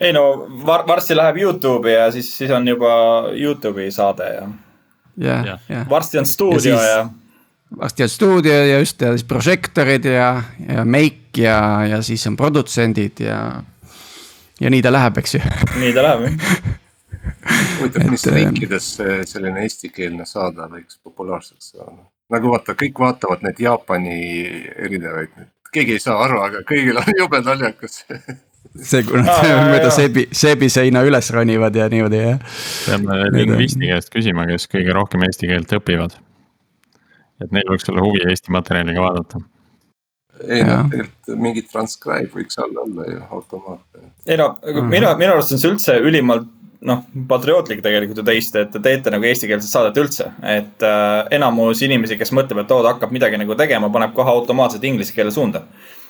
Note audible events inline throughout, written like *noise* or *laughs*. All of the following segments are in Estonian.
ei no var, varsti läheb Youtube'i ja siis, siis on juba Youtube'i saade ja. jah, jah. varsti on stuudio ja, siis... ja varsti on stuudio ja just ja siis prožektorid ja, ja make ja, ja siis on produtsendid ja. ja nii ta läheb, eks ju. nii ta läheb jah huvitav, mis äh, riikides selline eestikeelne saade võiks populaarseks saada? nagu vaata, kõik vaatavad neid Jaapani erinevaid, keegi ei saa aru, aga kõigil on jube naljakas *laughs* see, kui nad mööda seebi, seebi seina üles ronivad ja niimoodi jah. peame lingvisti käest küsima, kes kõige rohkem eesti keelt õpivad. et neil võiks olla huvi Eesti materjali ka vaadata. ei no tegelikult mingi transcribe võiks all olla ju automaatne. ei no minu, minu arust on see üldse ülimalt noh, patriootlik tegelikult ju teist, et te teete nagu eestikeelset saadet üldse. et äh, enamus inimesi, kes mõtleb, et oo, ta hakkab midagi nagu tegema, paneb kohe automaatselt inglise keele suunda.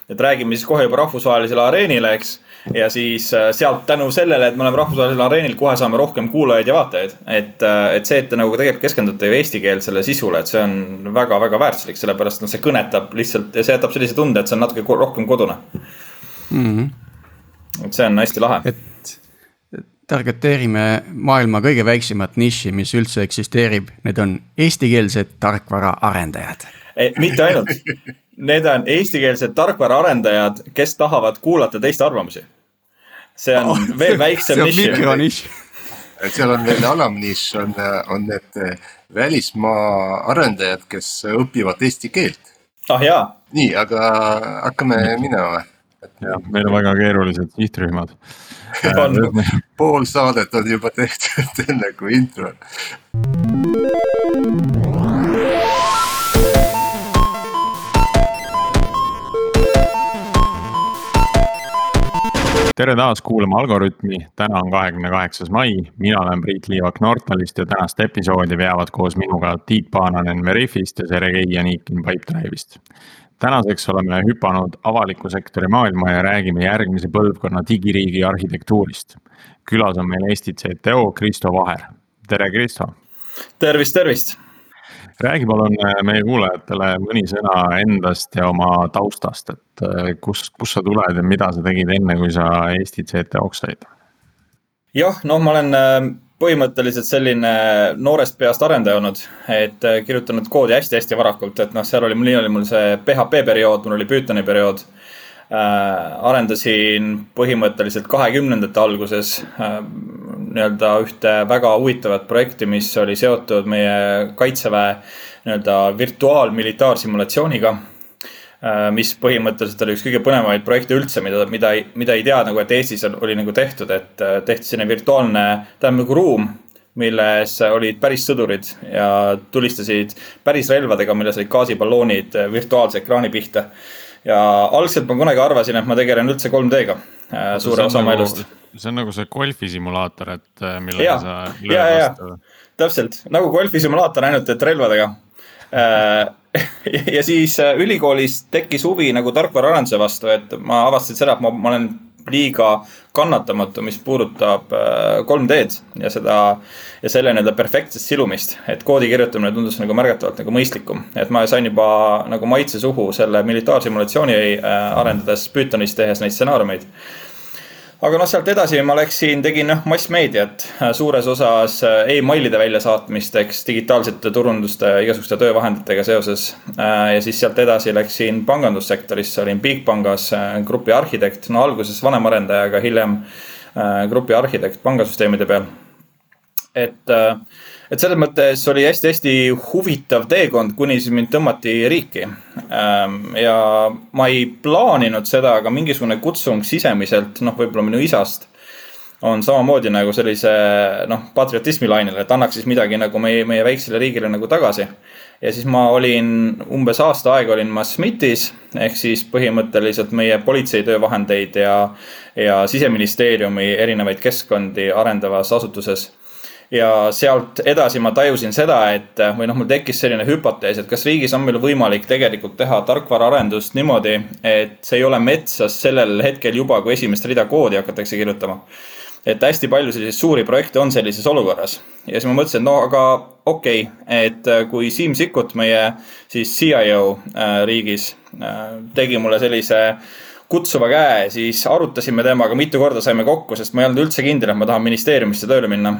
Et räägime siis kohe juba rahvusvahelisele areenile, eks. ja siis äh, sealt tänu sellele, et me oleme rahvusvahelisel areenil, kohe saame rohkem kuulajaid ja vaatajaid. et äh,, et see, et te nagu tegelikult keskendute ju eestikeelsele sisule, et see on väga-väga väärtuslik, sellepärast noh, see kõnetab lihtsalt ja see jätab sellise tunde, et see on natuke rohkem kodune mm. -hmm. et see on hästi lahe. et targeteerime maailma kõige väiksemat nišši, mis üldse eksisteerib, need on eestikeelsed tarkvaraarendajad. mitte ainult, need on eestikeelsed tarkvaraarendajad, kes tahavad kuulata teiste arvamusi. see on oh, veel väiksem nišš. et seal on veel alamnišš, on, on need välismaa arendajad, kes õpivad eesti keelt. ah jaa. nii, aga hakkame minema. jah, meil on väga keerulised sihtrühmad *laughs* pool saadet on juba tehtud *laughs* enne kui intro. Tere taas kuulama Algorütmi, täna on kahekümne kaheksas mai, mina olen Priit Liivak Nortalist ja tänast episoodi veavad koos minuga Tiit Paananen Veriffist ja Sergei Janikin Pipedrive'ist tänaseks oleme hüpanud avaliku sektori maailma ja räägime järgmise põlvkonna digiriigi arhitektuurist. külas on meil Eesti CTO Kristo Vaher, tere Kristo. tervist, tervist. Räägi palun äh, meie kuulajatele mõni sõna endast ja oma taustast, et äh, kus, kust sa tuled ja mida sa tegid enne, kui sa Eesti CTO-ks said? jah, noh, ma olen äh, põhimõtteliselt selline noorest peast arendaja olnud, et kirjutanud koodi hästi-hästi varakult, et noh, seal oli, mul oli mul see PHP periood, mul oli Pythoni periood. Arendasin põhimõtteliselt kahekümnendate alguses äh, nii-öelda ühte väga huvitavat projekti, mis oli seotud meie kaitseväe nii-öelda virtuaalmilitaarsimulatsiooniga Äh, mis põhimõtteliselt oli üks kõige põnevamaid projekte üldse, mida, mida, mida ei tea nagu, et Eestis oli nagu tehtud, et äh, tehti selline virtuaalne, tähendab nagu ruum, milles olid päris sõdurid ja tulistasid päris relvadega, milles olid gaasiballoonid äh, virtuaalse ekraani pihta. Ja algselt ma kunagi arvasin, et ma tegelen üldse 3D-ga suure osa oma elust. see on nagu see golfisimulaator, et millega ja, sa lööd vastu. täpselt nagu golfisimulaator, ainult et relvadega *laughs* ja siis äh, ülikoolis tekkis huvi nagu tarkvaraarenduse vastu, et ma avastasin seda, et ma, ma olen liiga kannatamatu, mis puudutab 3D-d äh, ja seda ja selle nii-öelda perfektset silumist. et koodi kirjutamine tundus nagu märgatavalt nagu mõistlikum, et ma sain juba nagu maitse suhu selle militaarsimulatsiooni äh, arendades Pythonis tehes neid stsenaariumeid aga noh, sealt edasi ma läksin, tegin noh, massmeediat äh, suures osas äh, emailide väljasaatmisteks, digitaalsete turunduste, igasuguste töövahenditega seoses. Äh, ja siis sealt edasi läksin pangandussektorisse, olin Bigpangas grupi arhitekt, no alguses vanemarendaja, aga hiljem grupi arhitekt pangasüsteemide peal. et et selles mõttes oli hästi-hästi huvitav teekond, kuni siis mind tõmmati riiki. Ähm, ja ma ei plaaninud seda, aga mingisugune kutsung sisemiselt, noh, võib-olla minu isast on samamoodi nagu sellise noh, patriotismi lainele, et annaks siis midagi nagu meie, meie väiksele riigile nagu tagasi. ja siis ma olin umbes aasta aega olin ma SMIT-is ehk siis põhimõtteliselt meie politsei töövahendeid ja, ja siseministeeriumi erinevaid keskkondi arendavas asutuses ja sealt edasi ma tajusin seda, et või noh, mul tekkis selline hüpotees, et kas riigis on meil võimalik tegelikult teha tarkvaraarendust niimoodi, et see ei ole metsas sellel hetkel juba, kui esimest rida koodi hakatakse kirjutama. et hästi palju selliseid suuri projekte on sellises olukorras ja siis ma mõtlesin, no aga okei okay,, et kui Siim Sikkut, meie siis CIO äh, riigis äh, tegi mulle sellise kutsuva käe, siis arutasime temaga mitu korda, saime kokku, sest ma ei olnud üldse kindel, et ma tahan ministeeriumisse tööle minna.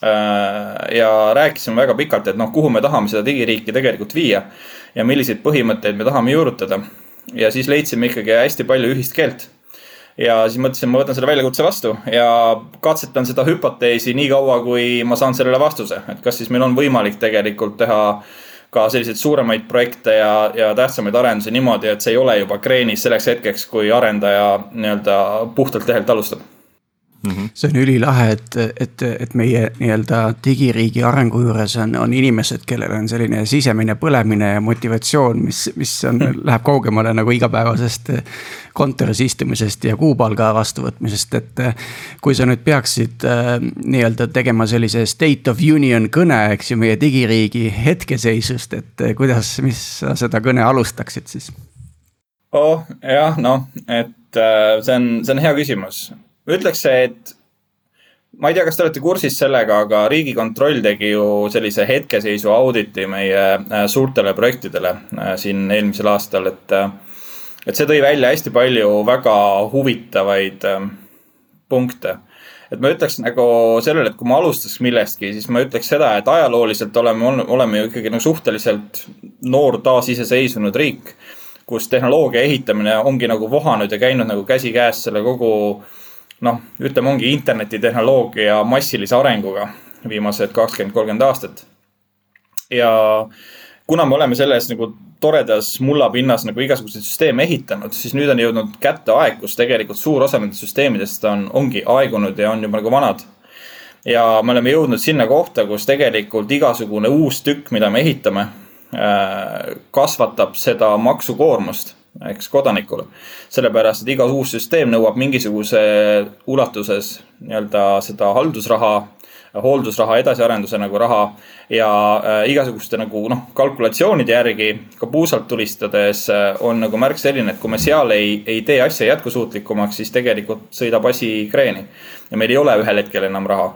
Ja rääkisime väga pikalt, et noh, kuhu me tahame seda digiriiki tegelikult viia ja milliseid põhimõtteid me tahame juurutada. ja siis leidsime ikkagi hästi palju ühist keelt. Ja siis mõtlesin, ma võtan selle väljakutse vastu ja katsetan seda hüpoteesi nii kaua, kui ma saan sellele vastuse, et kas siis meil on võimalik tegelikult teha ka selliseid suuremaid projekte ja, ja tähtsamaid arendusi niimoodi, et see ei ole juba kreenis selleks hetkeks, kui arendaja nii-öelda puhtalt lehelt alustab Mm -hmm. see on ülilahe, et, et, et meie nii-öelda digiriigi arengu juures on, on inimesed, kellel on selline sisemine põlemine ja motivatsioon, mis, mis on -hmm. läheb kaugemale nagu igapäevasest kontoris istumisest ja kuupalga vastuvõtmisest, et. kui sa nüüd peaksid äh, nii-öelda tegema sellise state of union kõne, eks ju, meie digiriigi hetkeseisust, et kuidas, mis sa seda kõne alustaksid siis? oh jah, noh, et äh, see on, see on hea küsimus ütleks, et ma ei tea, kas te olete kursis sellega, aga Riigikontroll tegi ju sellise hetkeseisu auditi meie äh, suurtele projektidele äh, siin eelmisel aastal, et. Äh, et see tõi välja hästi palju väga huvitavaid punkte. et ma ütleks nagu sellele, et kui ma alustaks millestki, siis ma ütleks seda, et ajalooliselt oleme, oleme ju ikkagi nagu suhteliselt noor taasiseseisvunud riik. kus tehnoloogia ehitamine ongi nagu vohanud ja käinud nagu käsikäes selle kogu noh, ütleme, ongi internetitehnoloogia massilise arenguga viimased kakskümmend, kolmkümmend aastat. ja kuna me oleme selles nagu toredas mullapinnas nagu igasuguseid süsteeme ehitanud, siis nüüd on jõudnud kätte aeg, kus tegelikult suur osa nendest süsteemidest on, ongi aegunud ja on juba nagu vanad. ja me oleme jõudnud sinna kohta, kus tegelikult igasugune uus tükk, mida me ehitame, äh, kasvatab seda maksukoormust eks kodanikule. sellepärast, et iga uus süsteem nõuab mingisuguse ulatuses nii-öelda seda haldusraha, hooldusraha, edasiarenduse nagu raha ja äh, igasuguste nagu noh, kalkulatsioonide järgi ka puusalt tulistades äh, on nagu märk selline, et kui me seal ei, ei tee asja jätkusuutlikumaks, siis tegelikult sõidab asi kreeni. ja meil ei ole ühel hetkel enam raha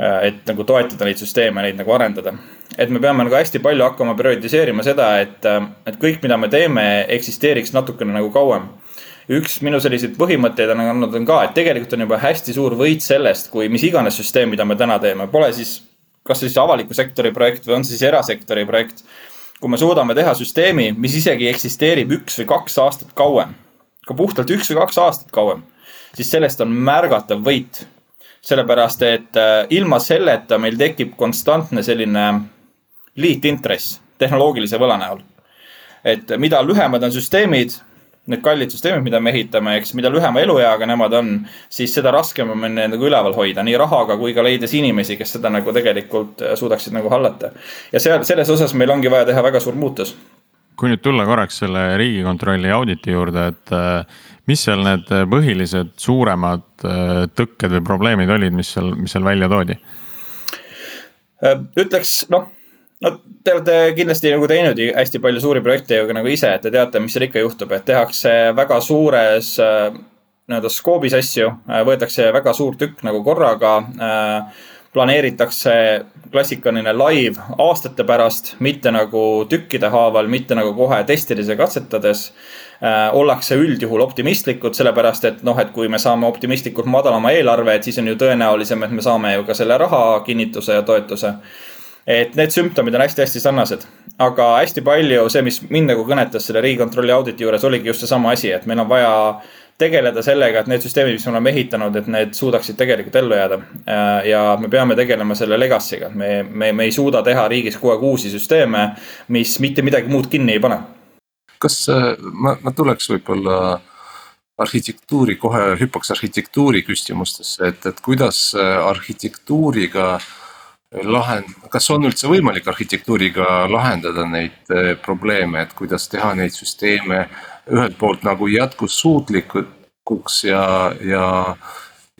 Äh, et nagu toetada neid süsteeme, neid nagu arendada. Et me peame nagu hästi palju hakkama prioritiseerima seda, et, äh, et kõik, mida me teeme, eksisteeriks natukene nagu kauem. üks minu selliseid põhimõtteid on olnud on ka, et tegelikult on juba hästi suur võit sellest, kui mis iganes süsteem, mida me täna teeme, pole siis. kas siis avaliku sektori projekt või on see siis erasektori projekt. kui me suudame teha süsteemi, mis isegi eksisteerib üks või kaks aastat kauem. ka puhtalt üks või kaks aastat kauem, siis sellest on märgatav võit sellepärast et äh, ilma selleta meil tekib konstantne selline liitintress tehnoloogilise võla näol. et mida lühemad on süsteemid, need kallid süsteemid, mida me ehitame, eks, mida lühema elueaga nemad on, siis seda raskem on meil nagu üleval hoida, nii rahaga kui ka leides inimesi, kes seda nagu tegelikult äh, suudaksid nagu hallata. ja seal, selles osas meil ongi vaja teha väga suur muutus kui nüüd tulla korraks selle riigikontrolli auditi juurde, et äh, mis seal need põhilised suuremad äh, tõkked või probleemid olid, mis seal, mis seal välja toodi? Äh, ütleks noh, no te olete kindlasti nagu teinud hästi palju suuri projekte ju nagu ise, et te teate, mis seal ikka juhtub, et tehakse väga suures nii-öelda skoobis asju, võetakse väga suur tükk nagu korraga planeeritakse klassikaline live aastate pärast, mitte nagu tükkide haaval, mitte nagu kohe testides ja katsetades äh,. ollakse üldjuhul optimistlikud, sellepärast et noh, et kui me saame optimistlikult madalama eelarve, et siis on ju tõenäolisem, et me saame ju ka selle raha kinnituse ja toetuse. Et need sümptomid on hästi-hästi sarnased, aga hästi palju see, mis mind nagu kõnetas selle riigikontrolli auditi juures, oligi just seesama asi, et meil on vaja tegeleda sellega, et need süsteemid, mis me oleme ehitanud, et need suudaksid tegelikult ellu jääda. Äh, ja me peame tegelema selle legacy'ga, me, me, me ei suuda teha riigis kogu aeg uusi süsteeme, mis mitte midagi muud kinni ei pane. kas äh, ma, ma tuleks võib-olla arhitektuuri, kohe hüppaks arhitektuuri küsimustesse, et, et kuidas äh, arhitektuuriga lahend-, kas on üldse võimalik arhitektuuriga lahendada neid probleeme, et kuidas teha neid süsteeme ühelt poolt nagu jätkussuutlikuks ja, ja,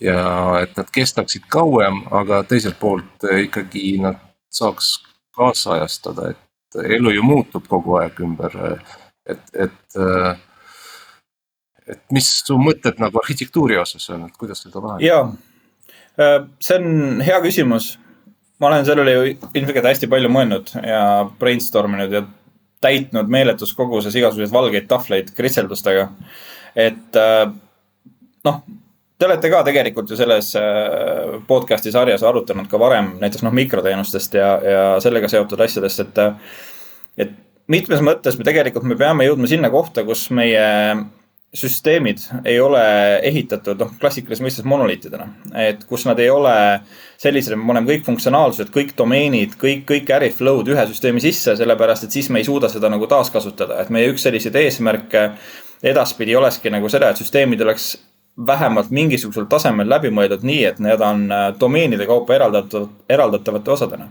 ja et nad kestaksid kauem, aga teiselt poolt ikkagi nad saaks kaasajastada, et elu ju muutub kogu aeg ümber. et, et, et mis su mõtted nagu arhitektuuri osas on, et kuidas seda lahendada? jaa, see on hea küsimus. Ma olen sellele ju ilmselgelt hästi palju mõelnud ja brainstorm inud ja täitnud meeletus koguses igasuguseid valgeid tahvleid kritseldustega. et noh Te olete ka tegelikult ju selles äh, podcast'i sarjas arutanud ka varem näiteks noh mikroteenustest ja, ja sellega seotud asjadest, et. et mitmes mõttes me tegelikult, me peame jõudma sinna kohta, kus meie süsteemid ei ole ehitatud noh, klassikalises mõistes monoliitidena. et kus nad ei ole sellised, me paneme kõik funktsionaalsused, kõik domeenid, kõik, kõik äriflow'd ühe süsteemi sisse, sellepärast et siis me ei suuda seda nagu taaskasutada, et meie üks selliseid eesmärke edaspidi olekski nagu seda, et süsteemid oleks vähemalt mingisugusel tasemel läbi mõeldud nii, et need on äh, domeenide kaupa eraldatud, eraldatavate osadena.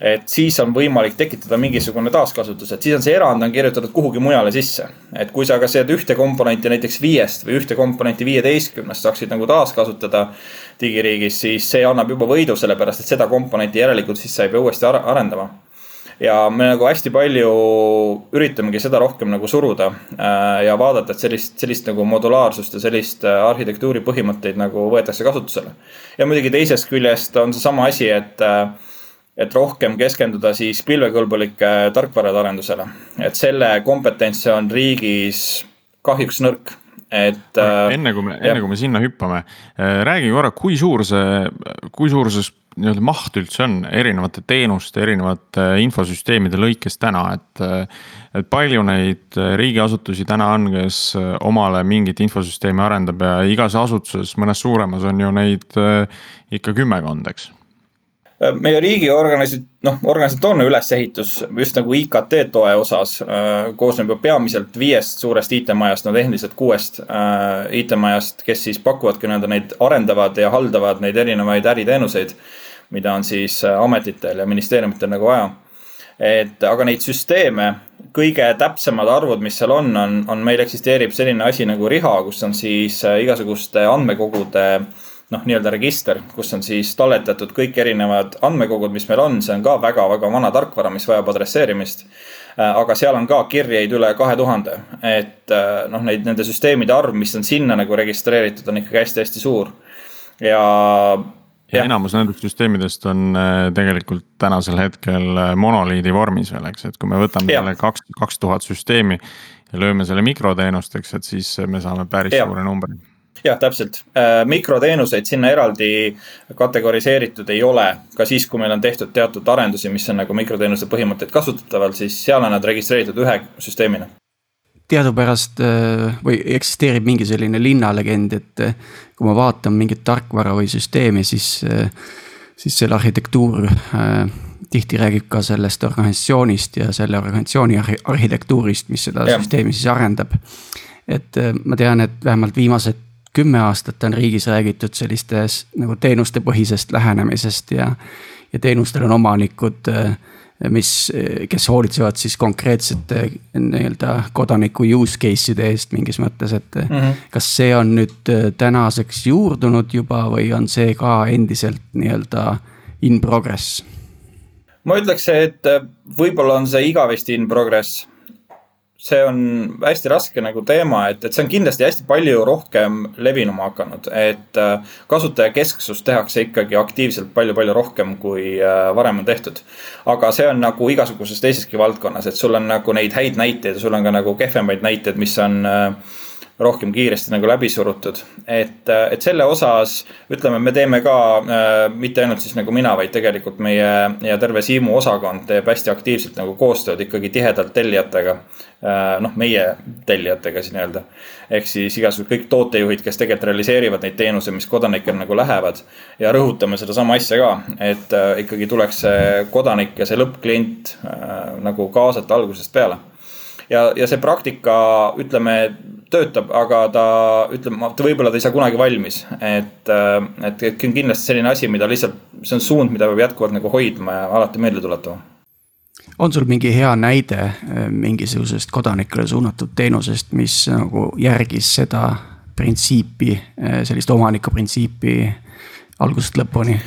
Et siis on võimalik tekitada mingisugune taaskasutus, et siis on see erand on kirjutatud kuhugi mujale sisse. et kui sa ka sead ühte komponenti näiteks viiest või ühte komponenti viieteistkümnest saaksid nagu taaskasutada digiriigis, siis see annab juba võidu, sellepärast et seda komponenti järelikult siis sa ei pea uuesti arendama ja me nagu hästi palju üritamegi seda rohkem nagu suruda äh, ja vaadata, et sellist, sellist nagu modulaarsust ja sellist äh, arhitektuuri põhimõtteid nagu võetakse kasutusele. ja muidugi teisest küljest on seesama asi, et, äh, et rohkem keskenduda siis pilvekõlbulike tarkvarade arendusele. et selle kompetents on riigis kahjuks nõrk et. enne kui me, enne kui me sinna hüppame, räägi korra, kui suur see, kui suur see nii-öelda maht üldse on erinevate teenuste, erinevate infosüsteemide lõikes täna, et. et palju neid riigiasutusi täna on, kes omale mingit infosüsteemi arendab ja igas asutuses, mõnes suuremas on ju neid ikka kümmekond, eks meie riigi organisi-, noh, organisatoorne ülesehitus just nagu IKT toe osas äh, koosneb ju peamiselt viiest suurest IT-majast, no tehniliselt kuuest äh, IT-majast, kes siis pakuvadki nii-öelda neid, arendavad ja haldavad neid erinevaid äriteenuseid mida on siis äh, ametitel ja ministeeriumitel nagu vaja. et aga neid süsteeme, kõige täpsemad arvud, mis seal on, on, on meil eksisteerib selline asi nagu RIHA, kus on siis äh, igasuguste andmekogude noh, nii-öelda register, kus on siis talletatud kõik erinevad andmekogud, mis meil on, see on ka väga-väga vana tarkvara, mis vajab adresseerimist. Äh, aga seal on ka kirjeid üle kahe tuhande, et noh, neid, nende süsteemide arv, mis on sinna nagu registreeritud, on ikkagi hästi-hästi suur. ja ja enamus nendest süsteemidest on äh, tegelikult tänasel hetkel äh, monoliidi vormis veel, eks, et kui me võtame ja. selle kaks, kaks tuhat süsteemi. ja lööme selle mikroteenusteks, et siis me saame päris ja. suure numbri jah, täpselt, äh, mikroteenuseid sinna eraldi kategoriseeritud ei ole, ka siis, kui meil on tehtud teatud arendusi, mis on nagu mikroteenuse põhimõtteid kasutataval, siis seal on nad registreeritud ühe süsteemina teadupärast äh, või eksisteerib mingi selline linnalegend, et äh, kui ma vaatan mingit tarkvara või süsteemi, siis, siis selle arhitektuur tihti räägib ka sellest organisatsioonist ja selle organisatsiooni arhitektuurist, mis seda ja. süsteemi siis arendab. et ma tean, et vähemalt viimased kümme aastat on riigis räägitud sellistes nagu teenustepõhisest lähenemisest ja, ja teenustel on omanikud äh, mis, kes hoolitsevad siis konkreetsete nii-öelda kodaniku use case'ide eest mingis mõttes, et mm. -hmm. kas see on nüüd tänaseks juurdunud juba või on see ka endiselt nii-öelda in progress? ma ütleks, et võib-olla on see igavesti in progress see on hästi raske nagu teema, et, et see on kindlasti hästi palju rohkem levinuma hakanud, et äh, kasutajakesksust tehakse ikkagi aktiivselt palju-palju rohkem, kui äh, varem on tehtud. aga see on nagu igasuguses teiseski valdkonnas, et sul on nagu neid häid näiteid ja sul on ka nagu kehvemaid näiteid, mis on äh, rohkem kiiresti nagu läbi surutud. et, et selle osas ütleme, me teeme ka äh, mitte ainult siis nagu mina, vaid tegelikult meie ja terve Siimu osakond teeb hästi aktiivselt nagu koostööd ikkagi tihedalt tellijatega äh,. noh, meie tellijatega siis nii-öelda. ehk siis igasugused kõik tootejuhid, kes tegelikult realiseerivad neid teenuseid, mis kodanikel nagu lähevad. ja rõhutame sedasama asja ka, et äh, ikkagi tuleks see kodanik ja see lõppklient äh, nagu kaasata algusest peale ja, ja see praktika, ütleme, töötab, aga ta, ütleme, võib-olla ta ei saa kunagi valmis. et, äh, et, et kindlasti selline asi, mida lihtsalt, see on suund, mida peab jätkuvalt nagu hoidma ja alati meelde tuletama. on sul mingi hea näide äh, mingisugusest kodanikele suunatud teenusest, mis nagu järgis seda printsiipi, äh, sellist omaniku printsiipi algusest lõpuni?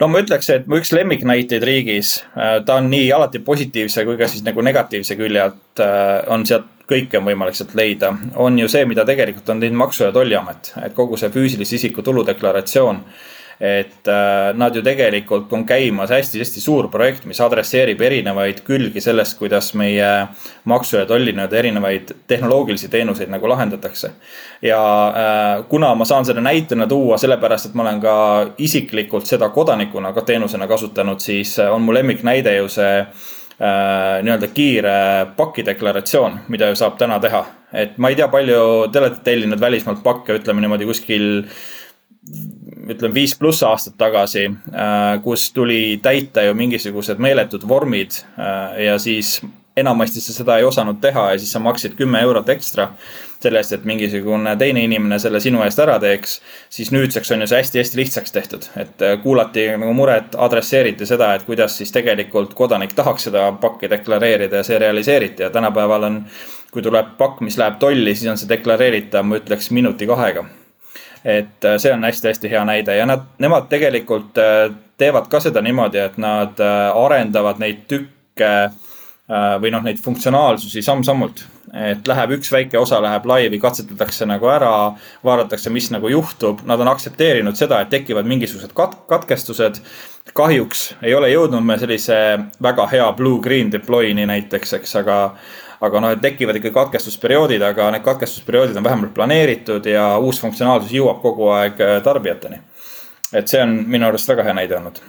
no ma ütleks, et mu üks lemmiknäiteid riigis, ta on nii alati positiivse kui ka siis nagu negatiivse külje alt on sealt kõike on võimalik sealt leida, on ju see, mida tegelikult on teinud Maksu- ja Tolliamet, et kogu see füüsilise isiku tuludeklaratsioon. et äh, nad ju tegelikult on käimas hästi-hästi suur projekt, mis adresseerib erinevaid külgi sellest, kuidas meie maksu ja tolli nii-öelda erinevaid tehnoloogilisi teenuseid nagu lahendatakse. ja äh, kuna ma saan selle näitena tuua sellepärast, et ma olen ka isiklikult seda kodanikuna ka teenusena kasutanud, siis on mu lemmiknäide ju see äh, nii-öelda kiire pakideklaratsioon, mida ju saab täna teha. et ma ei tea, palju te olete tellinud välismaalt pakke, ütleme niimoodi kuskil ütleme viis pluss aastat tagasi, äh, kus tuli täita ju mingisugused meeletud vormid äh, ja siis enamasti sa seda ei osanud teha ja siis sa maksid kümme eurot ekstra selle eest, et mingisugune teine inimene selle sinu eest ära teeks, siis nüüdseks on ju see hästi-hästi lihtsaks tehtud. et äh, kuulati nagu muret, adresseeriti seda, et kuidas siis tegelikult kodanik tahaks seda pakki deklareerida ja see realiseeriti. Ja tänapäeval on, kui tuleb pakk, mis läheb tolli, siis on see deklareeritav, ma ütleks minuti kahega. Et äh, see on hästi-hästi hea näide. Ja nad, nemad tegelikult äh, teevad ka seda niimoodi, et nad arendavad neid tükke või noh, neid funktsionaalsusi samm-sammult. et läheb üks väike osa läheb laivi, katsetatakse nagu ära, vaadatakse, mis nagu juhtub, nad on aktsepteerinud seda, et tekivad mingisugused kat-, katkestused. kahjuks ei ole jõudnud me sellise väga hea blue-green deploy'ni näiteks, eks, aga aga noh, et tekivad ikka katkestusperioodid, aga need katkestusperioodid on vähemalt planeeritud ja uus funktsionaalsus jõuab kogu aeg äh, tarbijateni. et see on minu arust väga hea näide olnud.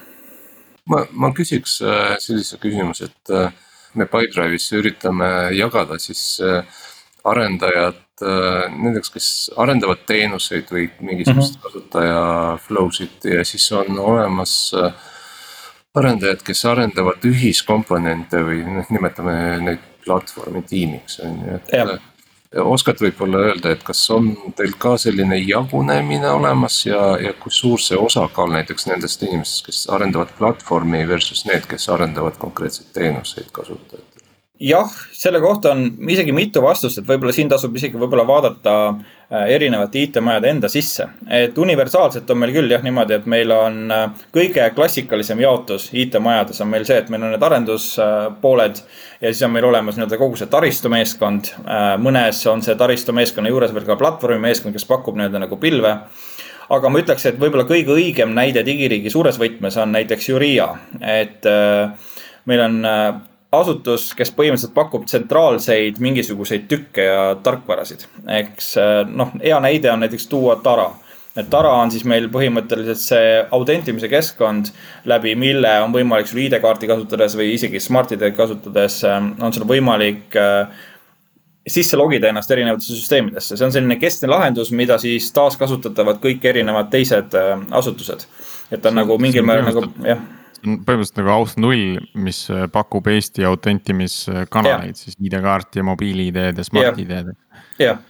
ma, ma küsiks äh, sellise küsimuse, et äh, me Pipedrive'is üritame jagada siis arendajad nendeks, kes arendavad teenuseid või mingisugust mm -hmm. kasutaja flow'sid ja siis on olemas arendajad, kes arendavad ühiskomponente või noh, nimetame neid platvormi tiimiks on ju, et. Äh, oskad võib-olla öelda, et kas on teil ka selline jagunemine olemas ja, ja kui suur see osakaal näiteks nendest inimestest, kes arendavad platvormi versus need, kes arendavad konkreetseid teenuseid kasutajatele? Jah, selle kohta on isegi mitu vastust, et võib-olla siin tasub isegi võib-olla vaadata äh, erinevate IT-majade enda sisse. et universaalselt on meil küll jah niimoodi, et meil on äh, kõige klassikalisem jaotus IT-majades on meil see, et meil on need arenduspooled. ja siis on meil olemas nii-öelda kogu see taristumeeskond. Äh, mõnes on see taristumeeskonna juures veel ka platvormimeeskond, kes pakub nii-öelda nagu pilve aga ma ütleks, et võib-olla kõige õigem näide digiriigi suures võtmes on näiteks Juria, et meil on asutus, kes põhimõtteliselt pakub tsentraalseid mingisuguseid tükke ja tarkvarasid. eks äh, noh, hea näide on näiteks tuua Tara. Tara on siis meil põhimõtteliselt see autentimise keskkond, läbi mille on võimalik sul ID-kaarti kasutades või isegi Smart-ID kasutades äh, on sul võimalik äh, sisse logida ennast erinevatesse süsteemidesse, see on selline keskne lahendus, mida siis taaskasutatavad kõik erinevad teised asutused. et ta on nagu mingil määral nagu jah põhimõtteliselt nagu Auth null, mis äh, pakub Eesti autentimiskanaleid siis ID-kaarti ja mobiil-ID-d ja Smart-ID-d. jah,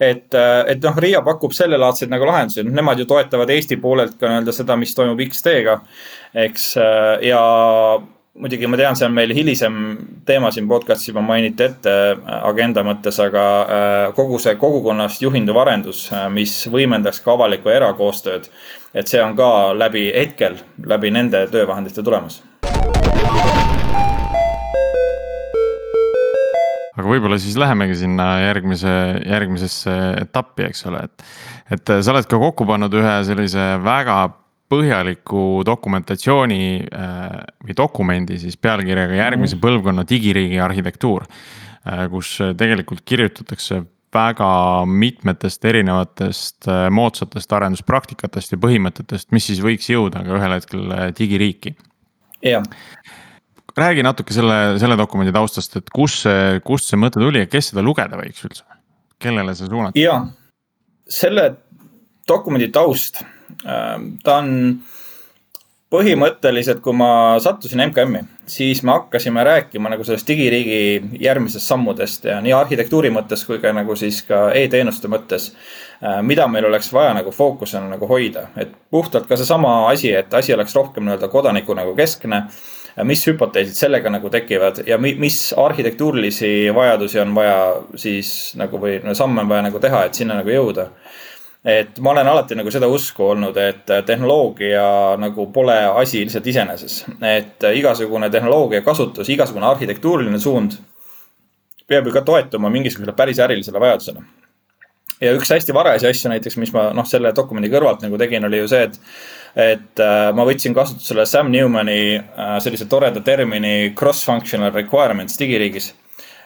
et, äh, et noh, RIA pakub sellelaadseid nagu lahendusi, noh nemad ju toetavad Eesti poolelt ka nii-öelda seda, mis toimub X-teega. eks äh, ja muidugi ma tean, see on meil hilisem teema siin podcast'is juba mainiti ette agenda mõttes, aga kogu see kogukonnast juhinduv arendus, mis võimendaks ka avalikku ja erakoostööd et see on ka läbi hetkel, läbi nende töövahendite tulemas. aga võib-olla siis lähemegi sinna järgmise, järgmisesse etappi, eks ole, et. et sa oled ka kokku pannud ühe sellise väga põhjaliku dokumentatsiooni äh, või dokumendi siis pealkirjaga järgmise mhm. põlvkonna digiriigi arhitektuur. Äh, kus tegelikult kirjutatakse väga mitmetest erinevatest äh, moodsatest arenduspraktikatest ja põhimõtetest, mis siis võiks jõuda ka ühel hetkel digiriiki. jah. räägi natuke selle, selle dokumendi taustast, et kus see, kust see mõte tuli ja kes seda lugeda võiks üldse? kellele see suunata? ja, selle dokumendi taust, ta on põhimõtteliselt, kui ma sattusin MKM-i, siis me hakkasime rääkima nagu sellest digiriigi järgmisest sammudest ja nii arhitektuuri mõttes kui ka nagu siis ka e-teenuste mõttes. Äh, mida meil oleks vaja nagu fookusena nagu hoida, et puhtalt ka seesama asi, et asi oleks rohkem nii-öelda kodaniku nagu keskne. mis hüpoteesid sellega nagu tekivad ja mis arhitektuurilisi vajadusi on vaja siis nagu või no, samme on vaja nagu teha, et sinna nagu jõuda et ma olen alati nagu seda usku olnud, et tehnoloogia nagu pole asi lihtsalt iseeneses. et igasugune tehnoloogia kasutus, igasugune arhitektuuriline suund peab ju ka toetuma mingisugusele päris ärilisele vajadusele. ja üks hästi varajasi asju näiteks, mis ma noh, selle dokumendi kõrvalt nagu tegin, oli ju see, et et äh, ma võtsin kasutusele Sam Newmani äh, sellise toreda termini cross-functional requirements digiriigis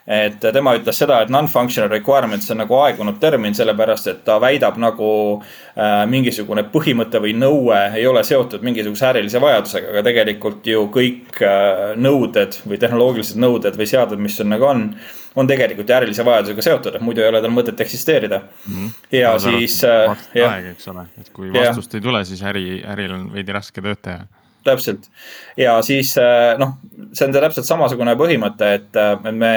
et tema ütles seda, et non-functional requirements on nagu aegunud termin, sellepärast et ta väidab nagu äh, mingisugune põhimõte või nõue ei ole seotud mingisuguse ärilise vajadusega, aga tegelikult ju kõik äh, nõuded või tehnoloogilised nõuded või seadmed, mis sul nagu on on tegelikult ju ärilise vajadusega seotud, et muidu ei ole tal mõtet eksisteerida mm. -hmm. ja no, siis. Äh, aeg, eks ole, et kui vastust ja. ei tule, siis äri, äril on veidi raske tööd teha täpselt ja siis äh, noh, see on täpselt samasugune põhimõte, et me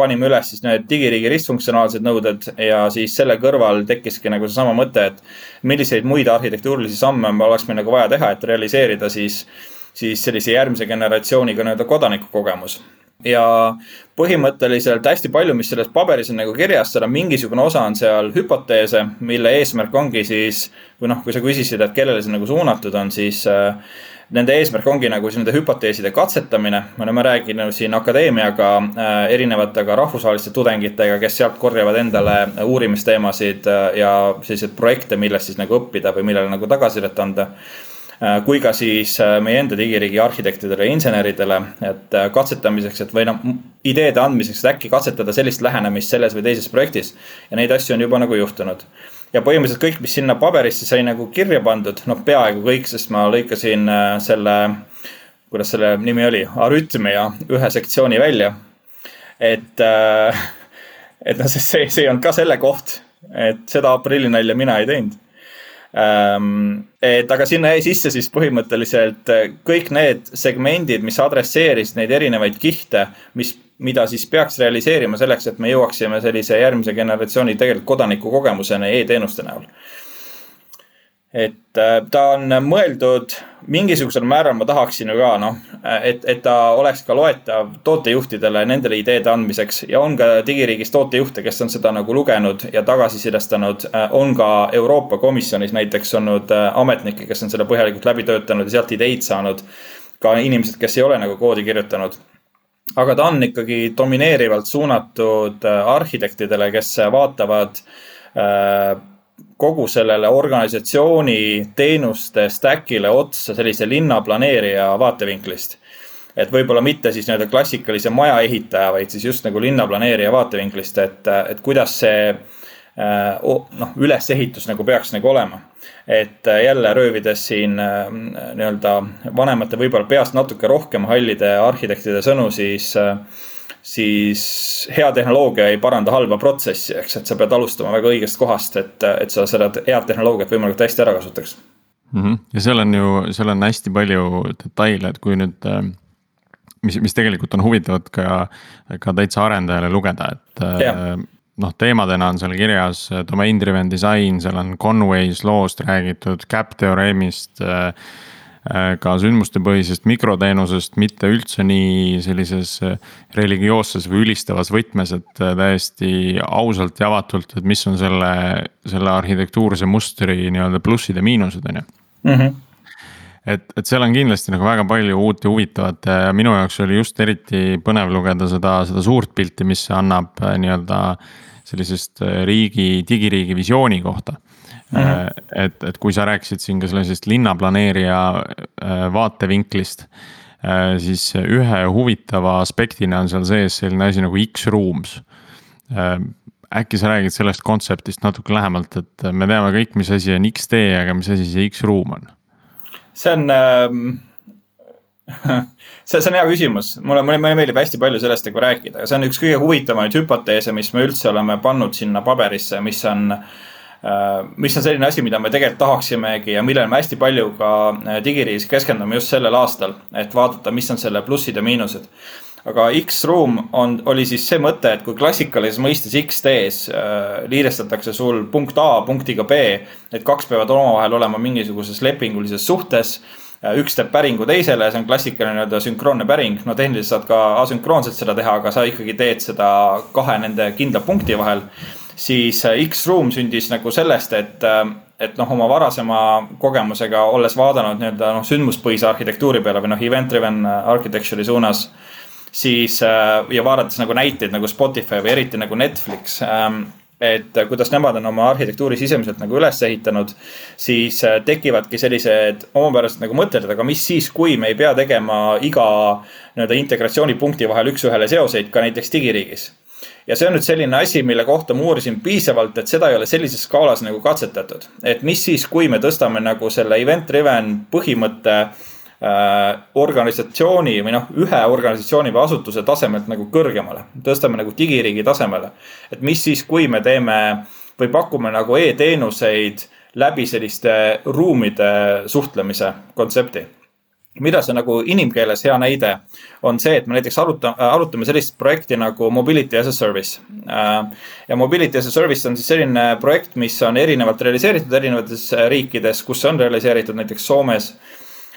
panime üles siis need digiriigi ristfunktsionaalsed nõuded ja siis selle kõrval tekkiski nagu seesama mõte, et milliseid muid arhitektuurilisi samme oleks meil nagu vaja teha, et realiseerida siis, siis sellise järgmise generatsiooniga nii-öelda kodanikukogemus. ja põhimõtteliselt hästi palju, mis selles paberis on nagu kirjas, seal on mingisugune osa on seal hüpoteese, mille eesmärk ongi siis, või noh, kui sa küsisid, et kellele see nagu suunatud on, siis äh, nende eesmärk ongi nagu nende hüpoteeside katsetamine. me oleme rääkinud siin akadeemiaga äh,, erinevate ka rahvusvaheliste tudengitega, kes sealt korjavad endale uurimisteemasid äh, ja selliseid projekte, millest siis nagu õppida või millele nagu tagasisidet anda äh, kui ka siis äh, meie enda digiriigi arhitektidele ja inseneridele, et äh, katsetamiseks, et või noh, ideede andmiseks, et äkki katsetada sellist lähenemist selles või teises projektis. ja neid asju on juba nagu juhtunud ja põhimõtteliselt kõik, mis sinna paberisse sai nagu kirja pandud, noh, peaaegu kõik, sest ma lõikasin äh, selle, kuidas selle nimi oli, arütmia ühe sektsiooni välja. et, äh, *laughs* et noh, see, see, see ei olnud ka selle koht, et seda aprillinalja mina ei teinud ähm, et aga sinna jäi sisse siis põhimõtteliselt kõik need segmendid, mis adresseerisid neid erinevaid kihte, mis mida siis peaks realiseerima selleks, et me jõuaksime sellise järgmise generatsiooni tegelikult kodanikukogemuseni e-teenuste näol. et äh, ta on mõeldud mingisugusel määral, ma tahaksin ju ka noh, et, et ta oleks ka loetav tootejuhtidele nendele ideede andmiseks ja on ka digiriigis tootejuhte, kes on seda nagu lugenud ja tagasisidestanud. Äh, on ka Euroopa Komisjonis näiteks olnud äh, ametnikke, kes on selle põhjalikult läbi töötanud ja sealt ideid saanud. ka inimesed, kes ei ole nagu koodi kirjutanud aga ta on ikkagi domineerivalt suunatud äh, arhitektidele, kes vaatavad äh, kogu sellele organisatsiooni teenuste stack'ile otsa sellise linnaplaneerija vaatevinklist. et võib-olla mitte siis nii-öelda klassikalise maja ehitaja, vaid siis just nagu linnaplaneerija vaatevinklist, et, et kuidas see äh, noh, ülesehitus nagu peaks nagu olema et äh, jälle röövides siin äh, nii-öelda vanemate, võib-olla peast natuke rohkem hallide arhitektide sõnu, siis äh, siis hea tehnoloogia ei paranda halba protsessi, eks, et sa pead alustama väga õigest kohast, et, et sa seda head tehnoloogiat võimalikult hästi ära kasutaks mm. -hmm. ja seal on ju, seal on hästi palju detaile, et kui nüüd mis, mis tegelikult on huvitavad ka, ka täitsa arendajale lugeda, et ja noh, teemadena on seal kirjas äh, domain driven design, seal on Conway's loost räägitud, cap teoreemist äh, äh, ka sündmustepõhisest mikroteenusest, mitte üldse nii sellises religioosses või ülistavas võtmes, et täiesti ausalt ja avatult, et mis on selle, selle arhitektuurse mustri nii-öelda plussid ja miinused, on ju. Mhm. et, et seal on kindlasti nagu väga palju uut ja huvitavat ja minu jaoks oli just eriti põnev lugeda seda, seda suurt pilti, mis see annab nii-öelda äh, sellisest äh, riigi, digiriigi visiooni kohta mm. -hmm. et, et kui sa rääkisid siin ka sellisest linnaplaneerija äh, vaatevinklist, siis ühe huvitava aspektina on seal sees selline asi nagu X-Rooms. äkki sa räägid sellest kontseptist natuke lähemalt, et me teame kõik, mis asi on X-tee, aga mis asi see X-Room on? see on ähm *laughs* see, see on hea küsimus, mulle, mulle, mulle meeldib hästi palju sellest nagu rääkida ja see on üks kõige huvitavamaid hüpoteese, mis me üldse oleme pannud sinna paberisse, mis on äh, mis on selline asi, mida me tegelikult tahaksimegi ja millele me hästi palju ka äh, digiriigis keskendume just sellel aastal, et vaadata, mis on selle plussid ja miinused. aga X-Room on, oli siis see mõte, et kui klassikalises mõistes X-tees äh, liidestatakse sul punkt A punktiga B, et kaks peavad omavahel olema mingisuguses lepingulises suhtes üks teeb päringu teisele, see on klassikaline nii-öelda sünkroonne päring, no tehniliselt saad ka asünkroonselt seda teha, aga sa ikkagi teed seda kahe nende kindla punkti vahel. siis äh, X-Room sündis nagu sellest, et, äh, et noh, oma varasema kogemusega, olles vaadanud nii-öelda noh, sündmuspõhise arhitektuuri peale või noh, event driven architecture'i suunas. siis ja vaadates nagu näiteid nagu Spotify või eriti nagu Netflix ähm, et kuidas nemad on oma arhitektuuri sisemiselt nagu üles ehitanud, siis tekivadki sellised omapärased nagu mõtted, et aga mis siis, kui me ei pea tegema iga nii-öelda integratsioonipunkti vahel üks-ühele seoseid ka näiteks digiriigis ja see on nüüd selline asi, mille kohta ma uurisin piisavalt, et seda ei ole sellises skaalas nagu katsetatud. et mis siis, kui me tõstame nagu selle event driven põhimõtte äh, organisatsiooni või noh, ühe organisatsiooni või asutuse tasemelt nagu kõrgemale, tõstame nagu digiriigi tasemele. et mis siis, kui me teeme või pakume nagu e-teenuseid läbi selliste ruumide suhtlemise kontsepti mida see nagu inimkeeles hea näide on see, et me näiteks aruta-, arutame sellist projekti nagu Mobility as a Service. Äh, ja Mobility as a Service on siis selline projekt, mis on erinevalt realiseeritud erinevates riikides, kus see on realiseeritud, näiteks Soomes.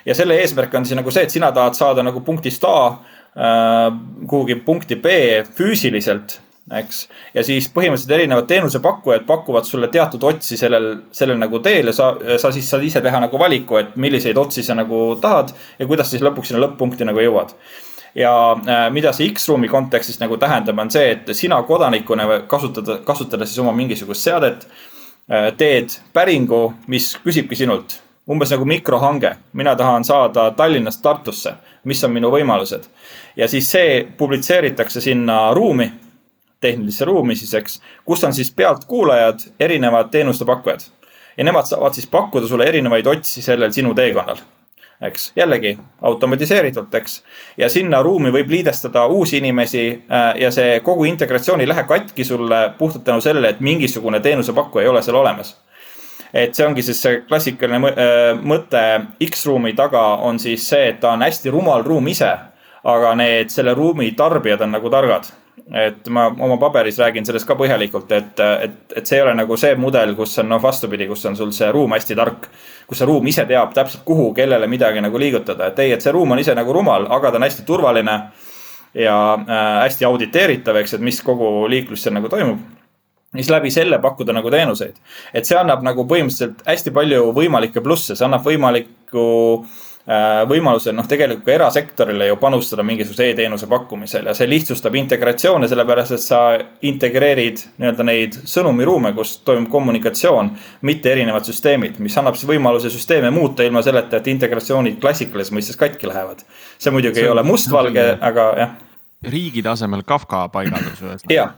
Ja selle eesmärk on siis nagu see, et sina tahad saada nagu punktist A äh, kuhugi punkti B füüsiliselt eks. ja siis põhimõtteliselt erinevad teenusepakkujad pakuvad sulle teatud otsi sellel, sellel nagu teel ja sa, sa siis saad ise teha nagu valiku, et milliseid otsi sa nagu tahad ja kuidas siis lõpuks sinna lõpp-punkti nagu jõuad ja äh, mida see X-ruumi kontekstis nagu tähendab, on see, et sina kodanikuna kasutada, kasutada siis oma mingisugust seadet äh,. teed päringu, mis küsibki sinult umbes nagu mikrohange, mina tahan saada Tallinnast Tartusse, mis on minu võimalused. ja siis see publitseeritakse sinna ruumi tehnilisse ruumi siis, eks, kus on siis pealtkuulajad, erinevad teenustepakkujad. ja nemad saavad siis pakkuda sulle erinevaid otsi sellel sinu teekonnal. eks, jällegi automatiseeritult, eks. ja sinna ruumi võib liidestada uusi inimesi äh, ja see kogu integratsioon ei lähe katki sulle puhtalt tänu sellele, et mingisugune teenusepakkuja ei ole seal olemas et see ongi siis see klassikaline äh, mõte X-ruumi taga on siis see, et ta on hästi rumal ruum ise, aga need selle ruumi tarbijad on nagu targad et ma oma paberis räägin sellest ka põhjalikult, et, et, et see ei ole nagu see mudel, kus on noh, vastupidi, kus on sul see ruum hästi tark. kus see ruum ise teab täpselt, kuhu, kellele midagi nagu liigutada, et ei, et see ruum on ise nagu rumal, aga ta on hästi turvaline. ja äh, hästi auditeeritav, eks, et mis kogu liiklus seal nagu toimub siis läbi selle pakkuda nagu teenuseid. et see annab nagu põhimõtteliselt hästi palju võimalikke plusse, see annab võimalikku äh, Äh, võimaluse noh, tegelikult ka erasektorile ju panustada mingisuguse e-teenuse pakkumisel ja see lihtsustab integratsioone, sellepärast et sa integreerid nii-öelda neid sõnumiruume, kus toimub kommunikatsioon, mitte erinevad süsteemid, mis annab siis võimaluse süsteeme muuta ilma selleta, et integratsioonid klassikalises mõistes katki lähevad. see muidugi see, ei ole mustvalge, aga jah. riigi tasemel Kafka paigaldus ühesõnaga.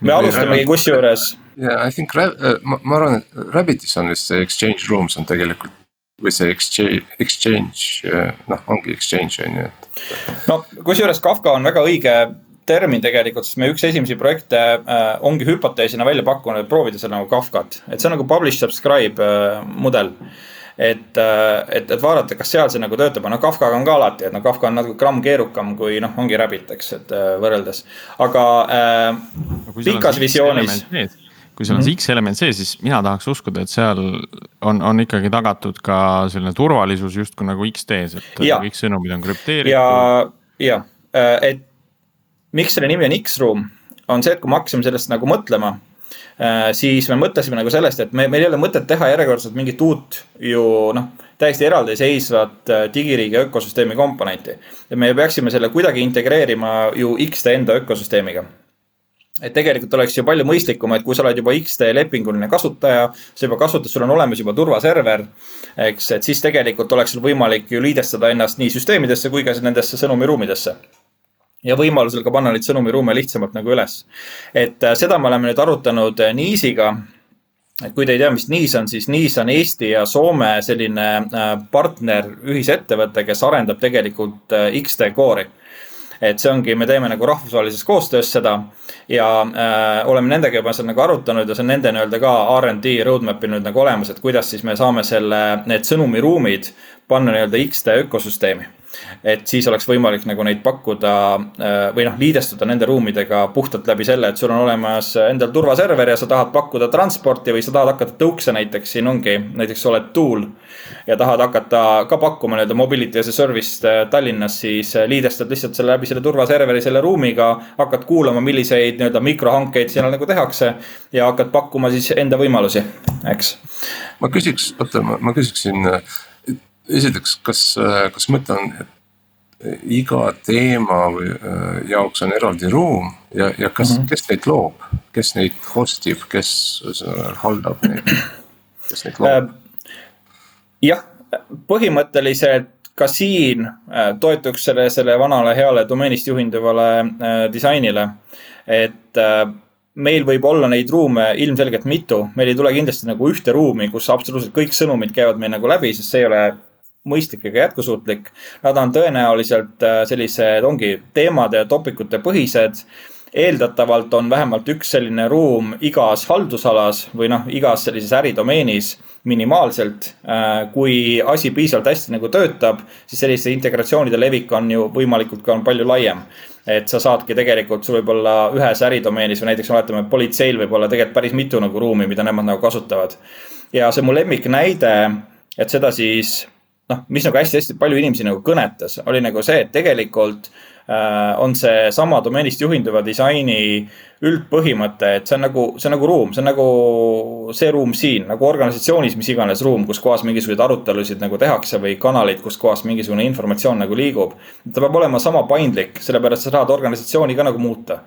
Me alustamegi kusjuures. ja I think, ma, ma arvan, et Rabbitis on vist see exchange rooms on tegelikult või see exchange, exchange, noh, ongi exchange on ju, et. no kusjuures Kafka on väga õige termin tegelikult, sest me üks esimesi projekte äh, ongi hüpoteesina välja pakkunud, et proovida seal nagu Kafkat, et see on nagu publish subscribe äh, mudel äh, et, et vaadata, kas seal see nagu töötab, no Kafkaga on ka alati, et no Kafka on natuke gramm keerukam kui noh, ongi Rabbit, eks, et äh, võrreldes. aga äh, pikas visioonis kui seal on see mhm. X-element sees, siis mina tahaks uskuda, et seal on, on ikkagi tagatud ka selline turvalisus justkui nagu X-tees, et ja. kõik sõnumid on krüpteeritud. ja, ja, äh, et miks selle nimi on X-ruum, on see, et kui me hakkasime sellest nagu mõtlema äh, siis me mõtlesime nagu sellest, et me, meil ei ole mõtet teha järjekordselt mingit uut ju noh, täiesti eraldiseisvat äh, digiriigi ökosüsteemi komponenti. et me peaksime selle kuidagi integreerima ju X-te enda ökosüsteemiga et tegelikult oleks ju palju mõistlikum, et kui sa oled juba X-tee lepinguline kasutaja, sa juba kasutad, sul on olemas juba turvaserver. eks, et siis tegelikult oleks sul võimalik ju liidestada ennast nii süsteemidesse kui ka nendesse sõnumiruumidesse ja võimalusel ka panna neid sõnumiruume lihtsamalt nagu üles. et äh, seda me oleme nüüd arutanud äh, NIIS-iga. et kui te ei tea, mis NIIS on, siis NIIS on Eesti ja Soome selline äh, partner, ühisettevõte, kes arendab tegelikult X-tee Core'i et see ongi, me teeme nagu rahvusvahelises koostöös seda ja äh, oleme nendega juba seal nagu arutanud ja see on nende nii-öelda ka RD roadmap'il nüüd nagu olemas, et kuidas siis me saame selle, need sõnumiruumid panna nii-öelda X-tee ökosüsteemi et siis oleks võimalik nagu neid pakkuda äh, või noh, liidestuda nende ruumidega puhtalt läbi selle, et sul on olemas endal turvaserver ja sa tahad pakkuda transporti või sa tahad hakata tõukse näiteks, siin ongi, näiteks oled tool. ja tahad hakata ka pakkuma nii-öelda mobility as a service'd äh, Tallinnas, siis äh, liidestad lihtsalt selle läbi selle turvaserveri selle ruumiga. hakkad kuulama, milliseid nii-öelda mikrohankeid seal nagu tehakse ja hakkad pakkuma siis enda võimalusi, eks. ma küsiks, oota, ma küsiksin esiteks, kas, kas mõte on, et iga teema või jaoks on eraldi ruum ja, ja kas mm, -hmm. kes neid loob, kes neid host ib, kes haldab neid, kes neid loob? jah, põhimõtteliselt ka siin toetuks selle, selle vanale heale domeenist juhinduvale disainile. et meil võib olla neid ruume ilmselgelt mitu, meil ei tule kindlasti nagu ühte ruumi, kus absoluutselt kõik sõnumid käivad meil nagu läbi, sest see ei ole mõistlik ega jätkusuutlik. Nad on tõenäoliselt äh, sellised, ongi teemade ja topikute põhised. eeldatavalt on vähemalt üks selline ruum igas haldusalas või noh, igas sellises äridomeenis minimaalselt. Äh, kui asi piisavalt hästi nagu töötab, siis selliste integratsioonide levik on ju võimalikult ka on palju laiem et sa saadki tegelikult, sul võib olla ühes äridomeenis või näiteks oletame, politseil võib olla tegelikult päris mitu nagu ruumi, mida nemad nagu kasutavad. ja see mu lemmiknäide, et seda siis noh, mis nagu hästi-hästi palju inimesi nagu kõnetas, oli nagu see, et tegelikult äh, on see sama domeenist juhinduva disaini üldpõhimõte, et see on nagu, see on nagu ruum, see on nagu see ruum siin nagu organisatsioonis, mis iganes ruum, kus kohas mingisuguseid arutelusid nagu tehakse või kanalid, kus kohas mingisugune informatsioon nagu liigub. ta peab olema sama paindlik, sellepärast sa saad organisatsiooni ka nagu muuta.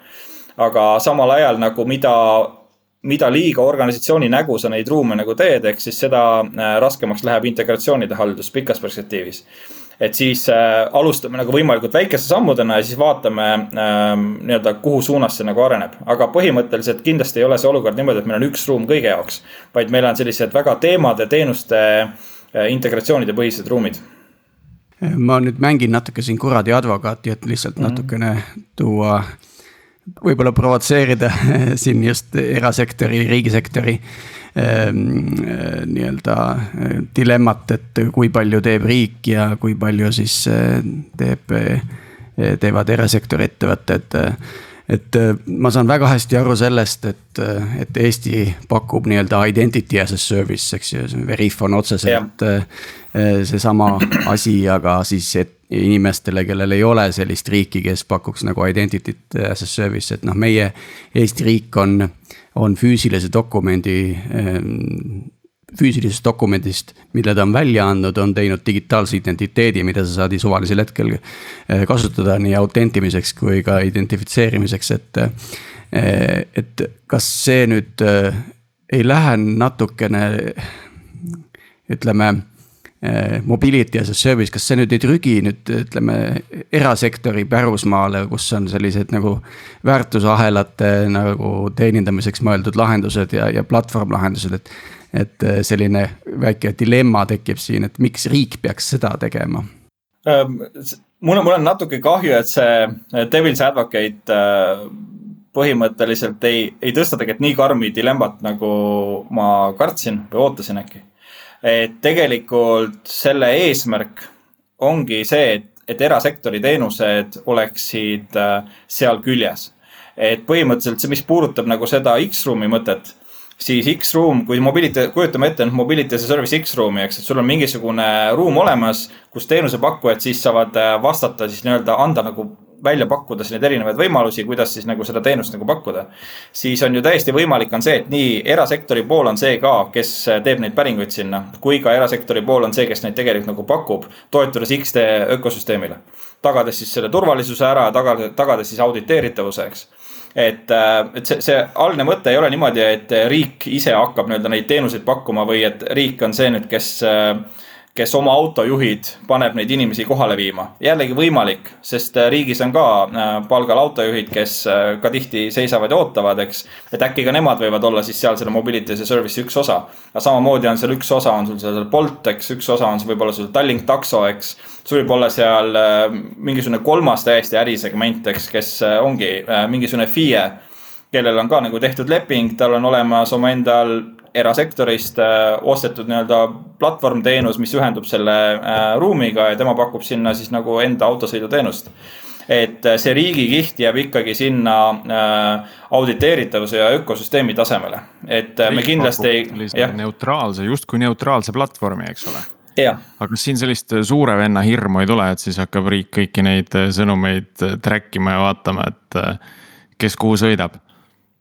aga samal ajal nagu mida mida liiga organisatsiooni nägu sa neid ruume nagu teed, ehk siis seda äh, raskemaks läheb integratsioonide haldus pikas perspektiivis. et siis äh, alustame nagu võimalikult väikeste sammudena ja siis vaatame äh, nii-öelda, kuhu suunas see nagu areneb. aga põhimõtteliselt kindlasti ei ole see olukord niimoodi, et meil on üks ruum kõige jaoks, vaid meil on sellised väga teemade, teenuste äh, integratsioonide põhised ruumid ma nüüd mängin natuke siin kuradi advokaati, et lihtsalt -hmm. natukene tuua võib-olla provotseerida *laughs* siin just erasektori, riigisektori ehm, nii-öelda eh, dilemmat, et kui palju teeb riik ja kui palju siis eh, teeb, teevad erasektori ettevõtted et ma saan väga hästi aru sellest, et, et Eesti pakub nii-öelda identity as a service, eks ju, Veriff on otseselt seesama asi, aga siis, et inimestele, kellel ei ole sellist riiki, kes pakuks nagu identity't as a service, et noh, meie Eesti riik on, on füüsilise dokumendi füüsilisest dokumendist, mille ta on välja andnud, on teinud digitaalse identiteedi, mida sa saad suvalisel hetkel eh, kasutada nii autentimiseks kui ka identifitseerimiseks, et. Eh, et kas see nüüd eh, ei lähe natukene, ütleme mobility as a service, kas see nüüd ei trügi nüüd ütleme erasektori pärusmaale, kus on sellised nagu väärtusahelate nagu teenindamiseks mõeldud lahendused ja, ja platvormlahendused, et. et eh, selline väike dilemma tekib siin, et miks riik peaks seda tegema? Ehm, mul on, mul on natuke kahju, et see Devil's Advocate äh, põhimõtteliselt ei, ei tõsta tegelikult nii karmi dilemmat, nagu ma kartsin või ootasin äkki et tegelikult selle eesmärk ongi see, et, et erasektori teenused oleksid äh, seal küljes. et põhimõtteliselt see, mis puudutab nagu seda X-ruumi mõtet, siis X-ruum, kui mobility, kujutame ette nüüd mobility as a service X-ruumi, eks, et sul on mingisugune ruum olemas, kus teenusepakkujad siis saavad äh, vastata siis nii-öelda anda nagu välja pakkuda siis neid erinevaid võimalusi, kuidas siis nagu seda teenust nagu pakkuda. siis on ju täiesti võimalik, on see, et nii erasektori pool on see ka, kes teeb neid päringuid sinna, kui ka erasektori pool on see, kes neid tegelikult nagu pakub, toetudes X-tee ökosüsteemile. tagades siis selle turvalisuse ära, tagades, tagades siis auditeeritavuse, eks et, et see, see algne mõte ei ole niimoodi, et riik ise hakkab nii-öelda neid teenuseid pakkuma või et riik on see nüüd, kes äh, kes oma autojuhid paneb neid inimesi kohale viima. jällegi võimalik, sest äh, riigis on ka äh, palgal autojuhid, kes äh, ka tihti seisavad ja ootavad, eks. et äkki ka nemad võivad olla siis seal selle mobility as a service'i üks osa. aga samamoodi on seal üks osa on sul seal Bolt, eks, üks osa on sul võib-olla sul Tallink takso, eks. sul võib olla seal mingisugune kolmas täiesti ärisegment, eks, kes ongi mingisugune FIE kellel on ka nagu tehtud leping, tal on olemas omaendal erasektorist äh, ostetud nii-öelda platvormteenus, mis ühendub selle äh, ruumiga ja tema pakub sinna siis nagu enda autosõiduteenust et äh, see riigikiht jääb ikkagi sinna äh, auditeeritavuse ja ökosüsteemi tasemele, et äh, me kindlasti ei. neutraalse, justkui neutraalse platvormi, eks ole. aga kas siin sellist suure venna hirmu ei tule, et siis hakkab riik kõiki neid sõnumeid track ima ja vaatama, et kes kuhu sõidab?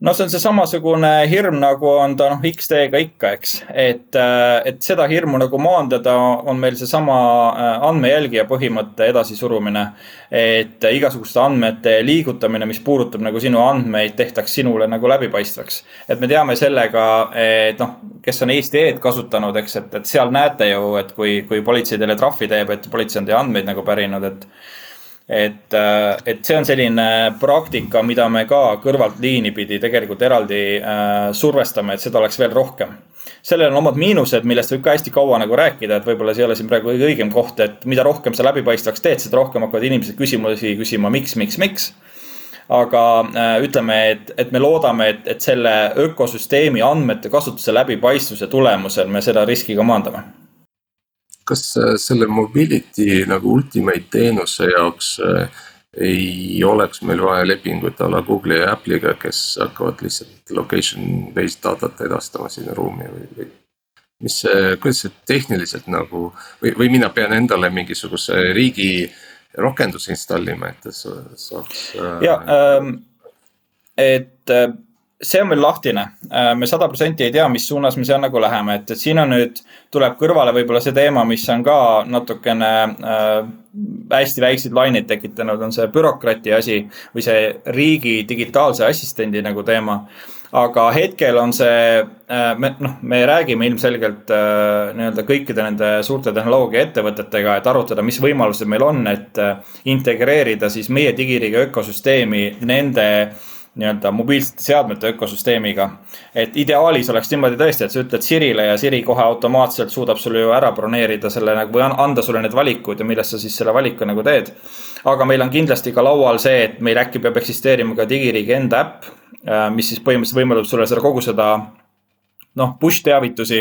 No see on see samasugune hirm, nagu on ta noh, X-teega ikka, eks. et, äh, et seda hirmu nagu maandada, on meil seesama äh, andmejälgija põhimõtte edasisurumine. et igasuguste andmete liigutamine, mis puudutab nagu sinu andmeid, tehtaks sinule nagu läbipaistvaks. et me teame sellega, et noh, kes on Eesti E-d kasutanud, eks, et, et seal näete ju, et kui, kui politsei teile trahvi teeb, et politsei on teie andmeid nagu pärinud, et et, äh, et see on selline praktika, mida me ka kõrvalt liini pidi tegelikult eraldi äh, survestame, et seda oleks veel rohkem. sellel on omad miinused, millest võib ka hästi kaua nagu rääkida, et võib-olla see ei ole siin praegu kõige õigem koht, et mida rohkem sa läbipaistvaks teed, seda rohkem hakkavad inimesed küsimusi küsima, miks, miks, miks aga äh, ütleme, et, et me loodame, et, et selle ökosüsteemi andmete kasutuse läbipaistvuse tulemusel me seda riski ka maandame kas äh, selle mobility nagu ultimate teenuse jaoks äh, ei oleks meil vaja lepingut a la Google'i ja Apple'iga, kes hakkavad lihtsalt location based datat edastama sinna ruumi või, või? mis see, kuidas see tehniliselt nagu või, või mina pean endale mingisuguse riigi rakenduse installima, et saaks. Äh, ja ähm,, et see on veel lahtine, äh, me sada protsenti ei tea, mis suunas me seal nagu läheme, et, et siin on nüüd, tuleb kõrvale võib-olla see teema, mis on ka natukene äh, hästi väikseid laineid tekitanud, on see bürokrati asi või see riigi digitaalse assistendi nagu teema. aga hetkel on see äh,, me noh, me räägime ilmselgelt äh, nii-öelda kõikide nende suurte tehnoloogiaettevõtetega, et arutada, mis võimalused meil on, et integreerida siis meie digiriigi ökosüsteemi nende äh, nii-öelda mobiilsete seadmete ökosüsteemiga. et ideaalis oleks niimoodi tõesti, et sa ütled Sirile ja Siri kohe automaatselt suudab sulle ju ära broneerida selle nagu või anda sulle need valikud ja millest sa siis selle valiku nagu teed. aga meil on kindlasti ka laual see, et meil äkki peab eksisteerima ka digiriigi enda äpp, äh, mis siis põhimõtteliselt võimaldab sulle seda kogu seda noh, push teavitusi,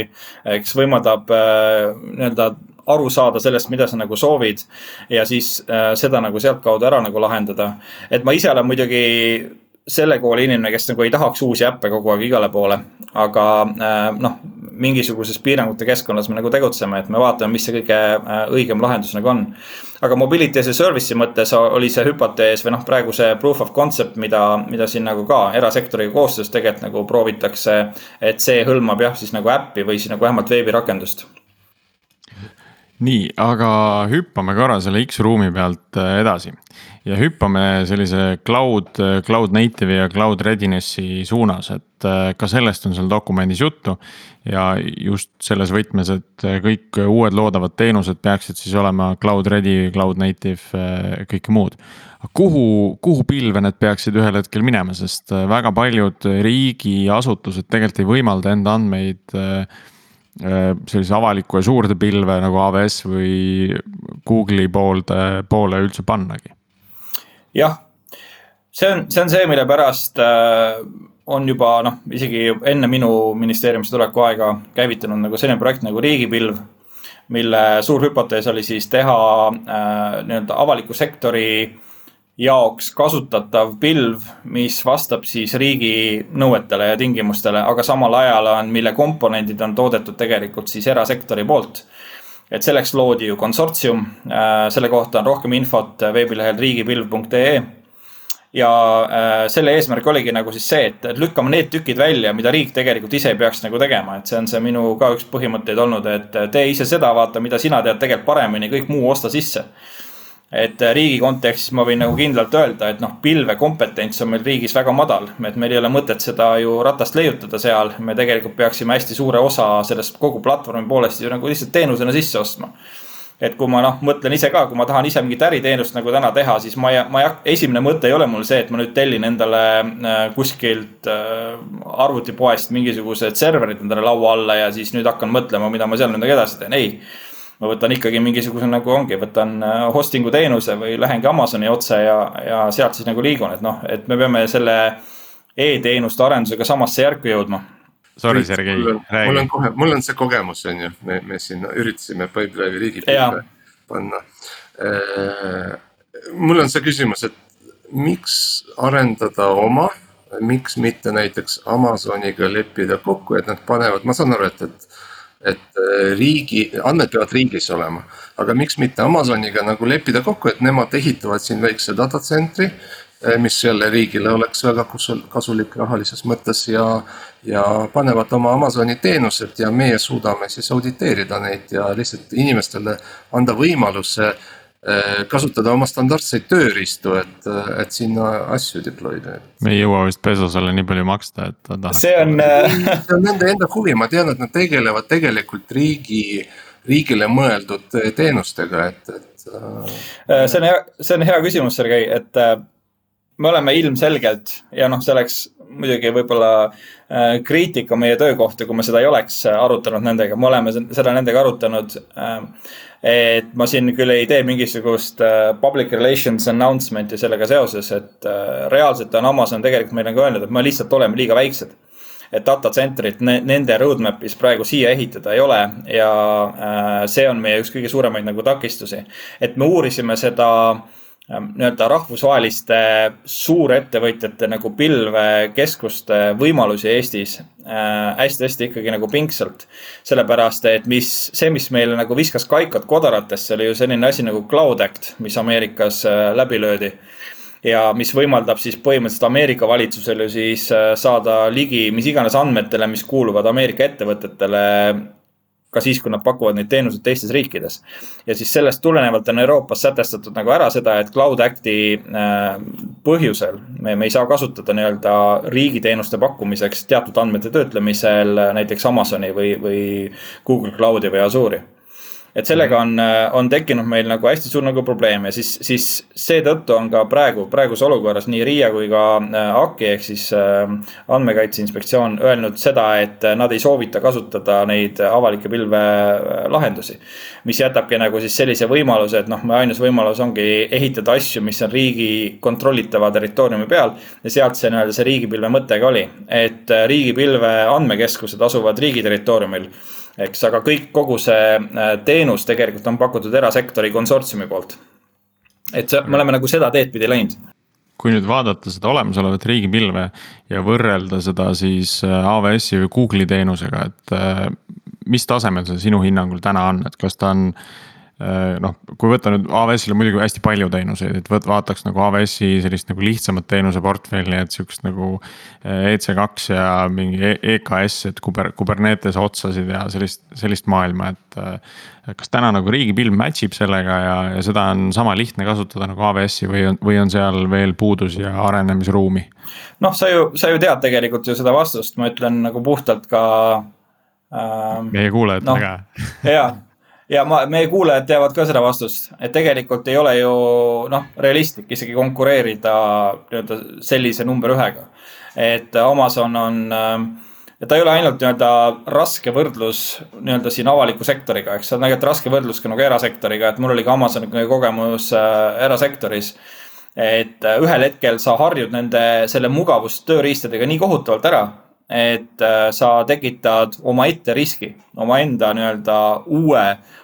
eks võimaldab äh, nii-öelda aru saada sellest, mida sa nagu soovid. ja siis äh, seda nagu sealtkaudu ära nagu lahendada. et ma ise olen muidugi selle kooli inimene, kes nagu ei tahaks uusi äppe kogu aeg igale poole. aga äh, noh, mingisuguses piirangute keskkonnas me nagu tegutseme, et me vaatame, mis see kõige äh, õigem lahendus nagu on. aga mobility as a service'i mõttes oli see hüpotees või noh, praegu see proof of concept, mida, mida siin nagu ka erasektoriga koostöös tegelikult nagu proovitakse. et see hõlmab jah, siis nagu äppi või siis nagu vähemalt veebirakendust nii, aga hüppame korra selle X-ruumi pealt äh, edasi ja hüppame sellise cloud, cloud native'i ja cloud readiness'i suunas, et äh, ka sellest on seal dokumendis juttu. ja just selles võtmes, et äh, kõik uued loodavad teenused peaksid siis olema cloud ready, cloud native, äh, kõike muud. kuhu, kuhu pilve need peaksid ühel hetkel minema, sest väga paljud riigiasutused tegelikult ei võimalda enda andmeid sellise avaliku ja suurde pilve nagu AWS või Google'i poolde, poole üldse pannagi jah, see on, see on see, mille pärast äh, on juba noh, isegi enne minu ministeeriumisse tuleku aega käivitunud nagu selline projekt nagu Riigipilv. mille suur hüpotees oli siis teha äh, nii-öelda avaliku sektori jaoks kasutatav pilv, mis vastab siis riigi nõuetele ja tingimustele, aga samal ajal on, mille komponendid on toodetud tegelikult siis erasektori poolt et selleks loodi ju konsortsium, äh, selle kohta on rohkem infot veebilehel riigipilv.ee. ja äh, selle eesmärk oligi nagu siis see, et lükkame need tükid välja, mida riik tegelikult ise ei peaks nagu tegema, et see on see minu ka üks põhimõtteid olnud, et tee ise seda, vaata, mida sina tead tegelikult paremini, kõik muu osta sisse et äh, riigi kontekstis ma võin nagu kindlalt öelda, et noh, pilvekompetents on meil riigis väga madal, et meil ei ole mõtet seda ju ratast leiutada seal, me tegelikult peaksime hästi suure osa sellest kogu platvormi poolest ju nagu lihtsalt teenusena sisse ostma. et kui ma noh, mõtlen ise ka, kui ma tahan ise mingit äriteenust nagu täna teha, siis ma ei, ma ei, esimene mõte ei ole mul see, et ma nüüd tellin endale äh, kuskilt äh, arvutipoest mingisugused serverid endale laua alla ja siis nüüd hakkan mõtlema, mida ma seal nendega edasi teen, ei ma võtan ikkagi mingisuguse nagu ongi, võtan äh, hosting'u teenuse või lähengi Amazoni otse ja, ja sealt siis nagu liigun, et noh, et me peame selle e-teenuste arendusega samasse järku jõudma. Sorry, Sergei, räägi. mul on kohe, mul on see kogemus, on ju, me, me siin üritasime Pipedrive'i riigipilve panna. Äh, mul on see küsimus, et miks arendada oma, miks mitte näiteks Amazoniga leppida kokku, et nad panevad, ma saan aru, et, et et äh, riigi, andmed peavad riigis olema, aga miks mitte Amazoniga nagu leppida kokku, et nemad ehitavad siin väikse data center'i mis jälle riigile oleks väga kasulik rahalises mõttes ja, ja panevad oma Amazoni teenused ja meie suudame siis auditeerida neid ja lihtsalt inimestele anda võimaluse kasutada oma standardseid tööriistu, et, et sinna asju deploy da. me ei jõua vist Bezosele nii palju maksta, et ta tahaks. see on see on nende enda huvi, ma tean, et nad tegelevad tegelikult riigi, riigile mõeldud teenustega, et, et. Äh, see on hea, see on hea küsimus, Sergei, et äh, me oleme ilmselgelt ja noh, see oleks muidugi võib-olla äh, kriitika meie töö kohta, kui me seda ei oleks arutanud nendega, me oleme seda nendega arutanud äh, et ma siin küll ei tee mingisugust äh, public relations announcement'i sellega seoses, et äh, reaalselt on Amazon tegelikult meile ka öelnud, et me lihtsalt oleme liiga väiksed. et data center'it nende roadmap'is praegu siia ehitada ei ole ja äh, see on meie üks kõige suuremaid nagu takistusi. et me uurisime seda nii-öelda rahvusvaheliste suurettevõtjate nagu pilvekeskuste võimalusi Eestis hästi-hästi äh, ikkagi nagu pingsalt. sellepärast, et mis, see, mis meile nagu viskas kaikad kodaratesse, oli ju selline asi nagu Cloud Act, mis Ameerikas äh, läbi löödi. ja mis võimaldab siis põhimõtteliselt Ameerika valitsusel ju siis äh, saada ligi mis iganes andmetele, mis kuuluvad Ameerika ettevõtetele ka siis, kui nad pakuvad neid teenuseid teistes riikides. ja siis sellest tulenevalt on Euroopas sätestatud nagu ära seda, et Cloud Acti äh, põhjusel me, me ei saa kasutada nii-öelda riigiteenuste pakkumiseks teatud andmete töötlemisel näiteks Amazoni või, või Google Cloudi või Azure'i et sellega on, äh, on tekkinud meil nagu hästi suur nagu probleem ja siis, siis seetõttu on ka praegu, praeguses olukorras nii RIA kui ka äh, AKI ehk siis äh, Andmekaitse Inspektsioon öelnud seda, et nad ei soovita kasutada neid avalikke pilvelahendusi. mis jätabki nagu siis sellise võimaluse, et noh, ainus võimalus ongi ehitada asju, mis on riigi kontrollitava territooriumi peal. ja sealt see nii-öelda see riigipilve mõte ka oli, et riigipilve andmekeskused asuvad riigi territooriumil eks, aga kõik, kogu see äh, teenus tegelikult on pakutud erasektori konsortsiumi poolt. et see, me oleme nagu seda teed pidi läinud. kui nüüd vaadata seda olemasolevat riigipilve ja võrrelda seda siis äh, AWS-i või Google'i teenusega, et äh, mis tasemel see sinu hinnangul täna on, et kas ta on noh, kui võtta nüüd AWS-il on muidugi hästi palju teenuseid, et vaataks nagu AWS-i sellist nagu lihtsamat teenuseportfelli, et sihukest nagu. Äh, EC2 ja mingi EKS, et kuber-, Kubernetes otsasid ja sellist, sellist maailma, et. Äh, kas täna nagu riigipilv match ib sellega ja, ja seda on sama lihtne kasutada nagu AWS-i või on, või on seal veel puudusi ja arenemisruumi? noh, sa ju, sa ju tead tegelikult ju seda vastust, ma ütlen nagu puhtalt ka äh,. meie kuulajatele no, ka jaa ja ma, meie kuulajad teavad ka seda vastust, et tegelikult ei ole ju noh, realistlik isegi konkureerida nii-öelda sellise number ühega. et Amazon on äh, ta ei ole ainult nii-öelda raske võrdlus nii-öelda siin avaliku sektoriga, eks see on tegelikult raske võrdlus ka nagu erasektoriga, et mul oli ka Amazoni kogemus äh, erasektoris. et äh, ühel hetkel sa harjud nende, selle mugavustööriistadega nii kohutavalt ära et äh, sa tekitad omaette riski, omaenda nii-öelda uue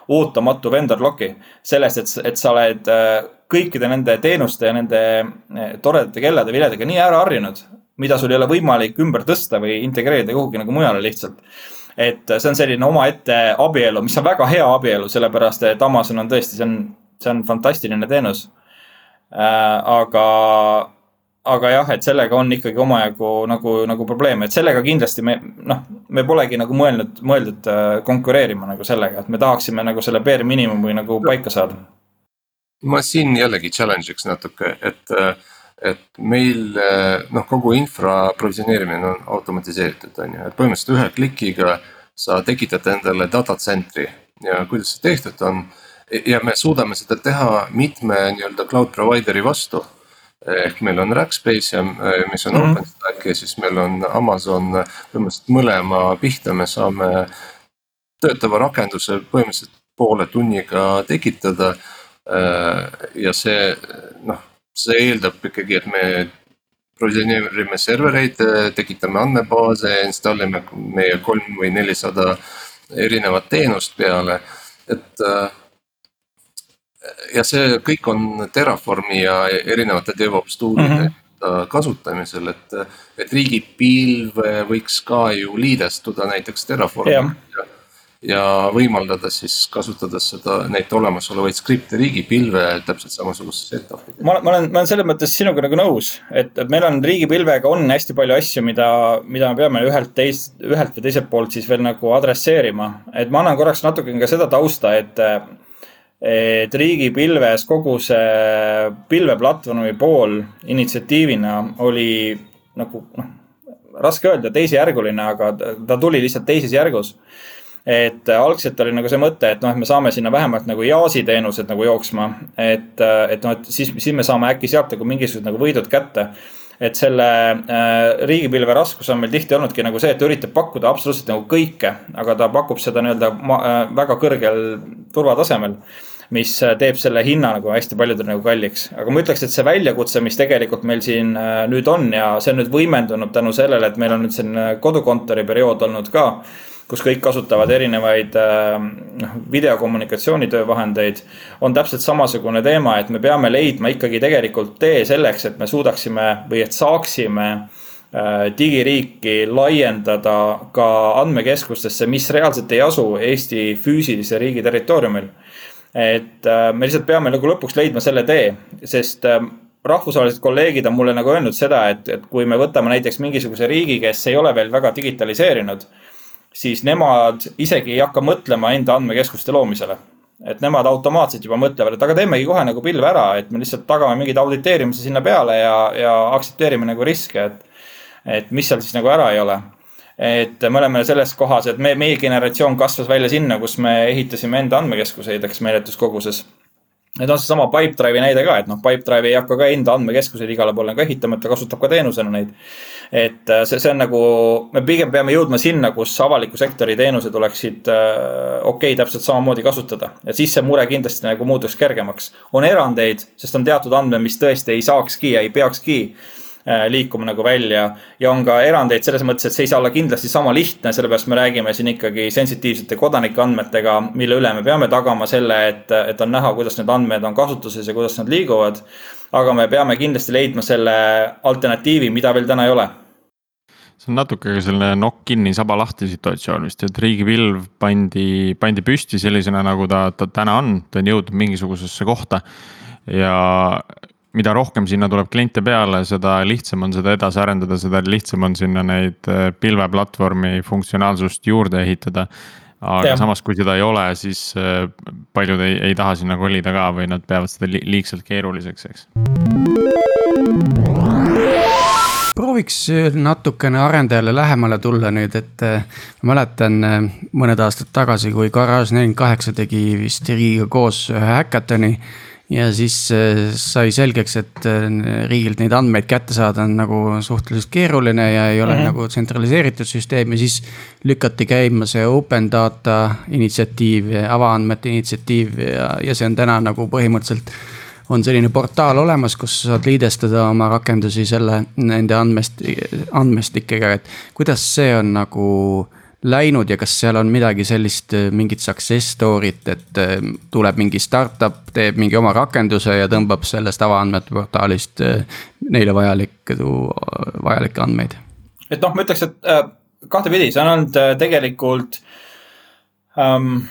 ootamatu vendor lock'i. sellest, et, et sa oled äh, kõikide nende teenuste ja nende äh, toredate kellade viledega nii ära harjunud, mida sul ei ole võimalik ümber tõsta või integreerida kuhugi nagu mujale lihtsalt. et see on selline omaette abielu, mis on väga hea abielu, sellepärast et Amazon on tõesti, see on, see on fantastiline teenus. aga aga jah, et sellega on ikkagi omajagu nagu, nagu probleeme, et sellega kindlasti me noh, me polegi nagu mõelnud, mõeldud äh, konkureerima nagu sellega, et me tahaksime nagu selle bare minimumi nagu paika saada. ma siin jällegi challenge'iks natuke, et, et meil noh, kogu infra provisioneerimine on automatiseeritud, on ju, et põhimõtteliselt ühe klikiga sa tekitad endale data center'i ja kuidas see tehtud on. ja me suudame seda teha mitme nii-öelda cloud provider'i vastu ehk meil on Rackspace ja äh, mis on mm -hmm. OpenStack ja siis meil on Amazon, põhimõtteliselt mõlema pihta me saame töötava rakenduse põhimõtteliselt poole tunniga tekitada. Äh, ja see noh, see eeldab ikkagi, et me provisioneerime servereid, tekitame andmebaase, installime meie kolm või nelisada erinevat teenust peale, et ja see kõik on Terraformi ja erinevate DevOps tool'ide mm -hmm. kasutamisel, et, et riigipilv võiks ka ju liidestuda näiteks Terraformiga yeah.. ja võimaldada siis kasutades seda, neid olemasolevaid skripte riigipilve täpselt samasuguses setup'is. ma, ma olen, ma olen selles mõttes sinuga nagu nõus, et, et meil on riigipilvega on hästi palju asju, mida, mida me peame ühelt teist, ühelt või teiselt poolt siis veel nagu adresseerima. et ma annan korraks natuke ka seda tausta, et, et riigipilves kogu see pilveplatvormi pool initsiatiivina oli nagu noh, raske öelda, teisejärguline, aga ta tuli lihtsalt teises järgus et algselt oli nagu see mõte, et noh, et me saame sinna vähemalt nagu Yaasi teenused nagu jooksma. et, et noh, et siis, siis me saame äkki sealt nagu mingisugused nagu võidud kätte. et selle äh, riigipilve raskus on meil tihti olnudki nagu see, et ta üritab pakkuda absoluutselt nagu kõike, aga ta pakub seda nii-öelda äh, väga kõrgel turvatasemel mis äh, teeb selle hinna nagu hästi paljudele nagu kalliks. aga ma ütleks, et see väljakutse, mis tegelikult meil siin nüüd on ja see on nüüd võimendunud tänu sellele, et meil on nüüd selline kodukontori periood olnud ka kus kõik kasutavad erinevaid äh, noh, videokommunikatsiooni töövahendeid, on täpselt samasugune teema, et me peame leidma ikkagi tegelikult tee selleks, et me suudaksime või et saaksime äh, digiriiki laiendada ka andmekeskustesse, mis reaalselt ei asu Eesti füüsilise riigi territooriumil. Et äh, me lihtsalt peame nagu lõpuks leidma selle tee, sest rahvusvahelised kolleegid on mulle nagu öelnud seda, et, et kui me võtame näiteks mingisuguse riigi, kes ei ole veel väga digitaliseerinud siis nemad isegi ei hakka mõtlema enda andmekeskuste loomisele. et nemad automaatselt juba mõtlevad, et aga teemegi kohe nagu pilve ära, et me lihtsalt tagame mingid auditeerimise sinna peale ja, ja aktsepteerime nagu riske, et. et mis seal siis nagu ära ei ole. Et me oleme selles kohas, et me, meie generatsioon kasvas välja sinna, kus me ehitasime enda andmekeskuseid, eks meeletus koguses Need on seesama Pipedrive'i näide ka, et noh, Pipedrive ei hakka ka enda andmekeskuseid igale poole ka ehitama, et ta kasutab ka teenusena neid. et äh, see, see on nagu, me pigem peame jõudma sinna, kus avaliku sektori teenused oleksid äh, okei okay, täpselt samamoodi kasutada. ja siis see mure kindlasti nagu muutuks kergemaks. on erandeid, sest on teatud andmed, mis tõesti ei saakski ja ei peakski liikuma nagu välja. ja on ka erandeid selles mõttes, et see ei saa olla kindlasti sama lihtne, sellepärast me räägime siin ikkagi sensitiivsete kodanike andmetega, mille üle me peame tagama selle, et, et on näha, kuidas need andmed on kasutuses ja kuidas nad liiguvad. aga me peame kindlasti leidma selle alternatiivi, mida veel täna ei ole see on natuke ka selline nokk kinni, saba lahti situatsioon vist, et riigipilv pandi, pandi püsti sellisena, nagu ta, ta täna on, ta on jõudnud mingisugusesse kohta. ja mida rohkem sinna tuleb kliente peale, seda lihtsam on seda edasi arendada, seda lihtsam on sinna neid äh, pilveplatvormi funktsionaalsust juurde ehitada. aga ja. samas, kui seda ei ole, siis äh, paljud ei, ei taha sinna kolida ka või nad peavad seda liigselt keeruliseks, eks prooviks natukene arendajale lähemale tulla nüüd, et äh, ma mäletan mõned aastad tagasi, kui Garage nelikümmend kaheksa tegi vist riigiga koos ühe häkatoni ja siis äh, sai selgeks, et äh, riigilt neid andmeid kätte saada on nagu suhteliselt keeruline ja ei ole mm -hmm. nagu tsentraliseeritud süsteem ja siis lükati käima see open data initsiatiiv ja avaandmete initsiatiiv ja, ja see on täna nagu põhimõtteliselt on selline portaal olemas, kus sa saad liidestada oma rakendusi selle, nende andmest, andmestikega, et kuidas see on nagu läinud ja kas seal on midagi sellist, mingit success story't, et äh, tuleb mingi startup, teeb mingi oma rakenduse ja tõmbab sellest avaandmete portaalist äh, neile vajalikke, vajalikke andmeid? et noh, ma ütleks, et äh, kahtepidi, see on olnud äh, tegelikult ähm,,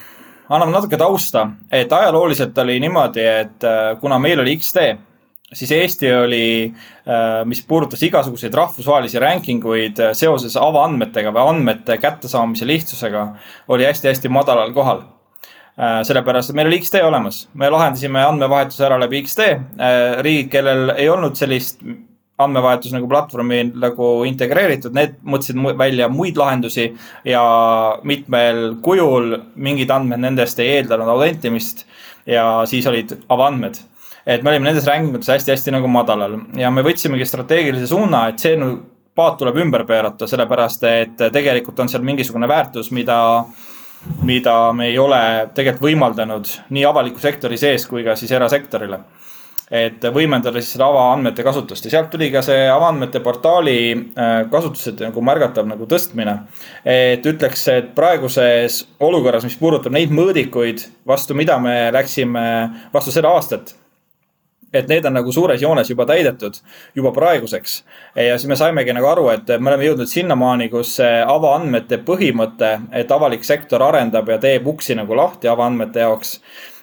annab natuke tausta, et ajalooliselt oli niimoodi, et kuna meil oli X-tee siis Eesti oli, äh, mis puudutas igasuguseid rahvusvahelisi ranking uid äh, seoses avaandmetega või andmete kättesaamise lihtsusega, oli hästi-hästi madalal kohal. Äh, sellepärast, et meil oli X-tee olemas, me lahendasime andmevahetuse ära läbi X-tee. riigid, kellel ei olnud sellist andmevahetus nagu platvormi nagu integreeritud, need mõtlesid välja muid lahendusi ja mitmel kujul mingid andmed nendest ei eeldanud autentimist ja siis olid avaandmed et me olime nendes rankingutes hästi-hästi nagu madalal ja me võtsimegi strateegilise suuna, et see paat tuleb ümber pöörata, sellepärast et tegelikult on seal mingisugune väärtus, mida mida me ei ole tegelikult võimaldanud nii avaliku sektori sees kui ka siis erasektorile. et võimendada siis seda avaandmete kasutust ja sealt tuli ka see avaandmete portaali äh, kasutused nagu märgatav nagu tõstmine. et ütleks, et praeguses olukorras, mis puudutab neid mõõdikuid, vastu mida me läksime, vastu seda aastat et need on nagu suures joones juba täidetud juba praeguseks. ja siis me saimegi nagu aru, et me oleme jõudnud sinnamaani, kus avaandmete põhimõte, et avalik sektor arendab ja teeb uksi nagu lahti avaandmete jaoks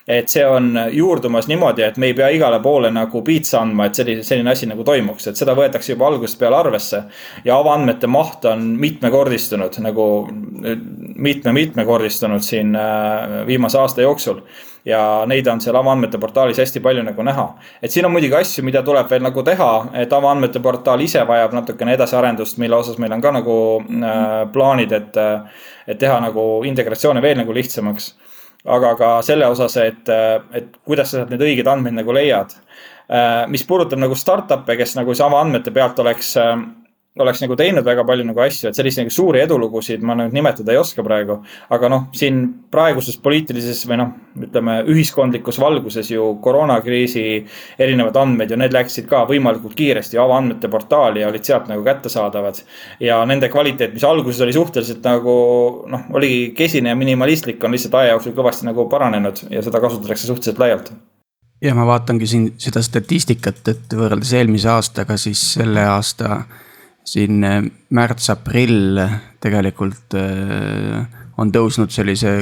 et see on juurdumas niimoodi, et me ei pea igale poole nagu piitsa andma, et selline, selline asi nagu toimuks, et seda võetakse juba algusest peale arvesse. ja avaandmete maht on mitmekordistunud nagu mitme-mitmekordistunud siin äh, viimase aasta jooksul ja neid on seal avaandmete portaalis hästi palju nagu näha. et siin on muidugi asju, mida tuleb veel nagu teha, et avaandmete portaal ise vajab natukene edasiarendust, mille osas meil on ka nagu äh, plaanid, et, et teha nagu integratsioone veel nagu lihtsamaks aga ka selle osas, et, et kuidas sa sealt need õiged andmeid nagu leiad. mis puudutab nagu startup'e, kes nagu sama andmete pealt oleks oleks nagu teinud väga palju nagu asju, et selliseid nagu suuri edulugusid ma nüüd nimetada ei oska praegu. aga noh, siin praeguses poliitilises või noh, ütleme ühiskondlikus valguses ju koroonakriisi erinevad andmed ju need läksid ka võimalikult kiiresti avaandmete portaali ja olid sealt nagu kättesaadavad. ja nende kvaliteet, mis alguses oli suhteliselt nagu noh, oli kesine ja minimalistlik, on lihtsalt aja jooksul kõvasti nagu paranenud ja seda kasutatakse suhteliselt laialt ja ma vaatangi siin seda statistikat, et võrreldes eelmise aastaga, siis selle aasta siin äh, märts-aprill tegelikult äh, on tõusnud sellise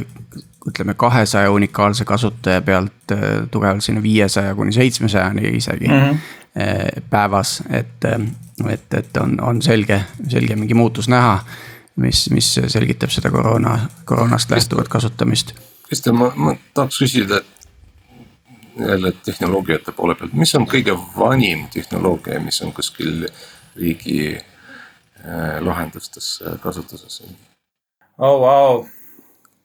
ütleme kahesaja unikaalse kasutaja pealt äh, tugevalt sinna viiesaja kuni seitsmesajani isegi mm -hmm. päevas, et, et, et on, on selge, selge mingi muutus näha. mis, mis selgitab seda koroona, koroonast lähtuvat kasutamist. Kristjan, ma, ma tahaks küsida, et jälle tehnoloogiate poole pealt, mis on kõige vanim tehnoloogia, mis on kuskil riigi Äh, lahendustes äh, kasutuses. oh wow.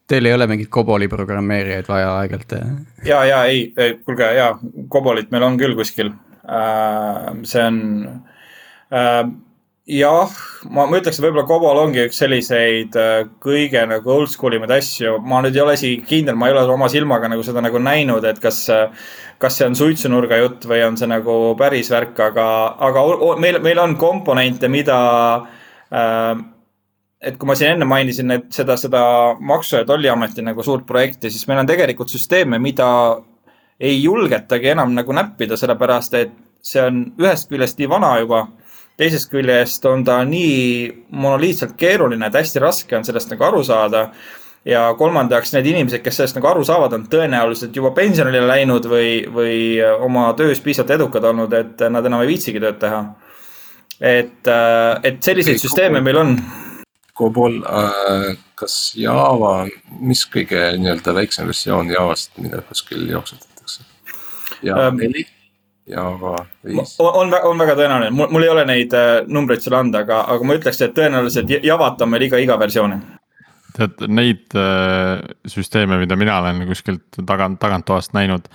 Teil ei ole mingit Coboli programmeerijaid vaja aeg-ajalt? ja, ja ei, kuulge ja, Cobolit meil on küll kuskil. Äh, see on jah, ma, ma ütleks, et võib-olla Cobol ongi üks selliseid kõige nagu oldschool imaid asju, ma nüüd ei ole isegi kindel, ma ei ole oma silmaga nagu seda nagu näinud, et kas kas see on suitsunurga jutt või on see nagu päris värk, aga, aga meil, meil on komponente, mida äh, et kui ma siin enne mainisin, et seda, seda Maksu- ja Tolliameti nagu suurt projekti, siis meil on tegelikult süsteeme, mida ei julgetagi enam nagu näppida, sellepärast et see on ühest küljest nii vana juba. Teisest küljest on ta nii monoliitselt keeruline, et hästi raske on sellest nagu aru saada ja kolmandaks, need inimesed, kes sellest nagu aru saavad, on tõenäoliselt juba pensionile läinud või, või oma töös piisavalt edukad olnud, et nad enam ei viitsigi tööd teha. et, äh, et selliseid okay, süsteeme meil on. Cobol äh,, kas Java, mis kõige nii-öelda väiksem versioon Javast, mida kuskil jooksutatakse? Java ähm, neli ähm,, Java viis? on, on väga tõenäoline, mul, mul ei ole neid äh, numbreid sulle anda, aga, aga ma ütleks, et tõenäoliselt Javat on meil iga, iga versiooni tead neid äh, süsteeme, mida mina olen kuskilt tagant, taganttoast näinud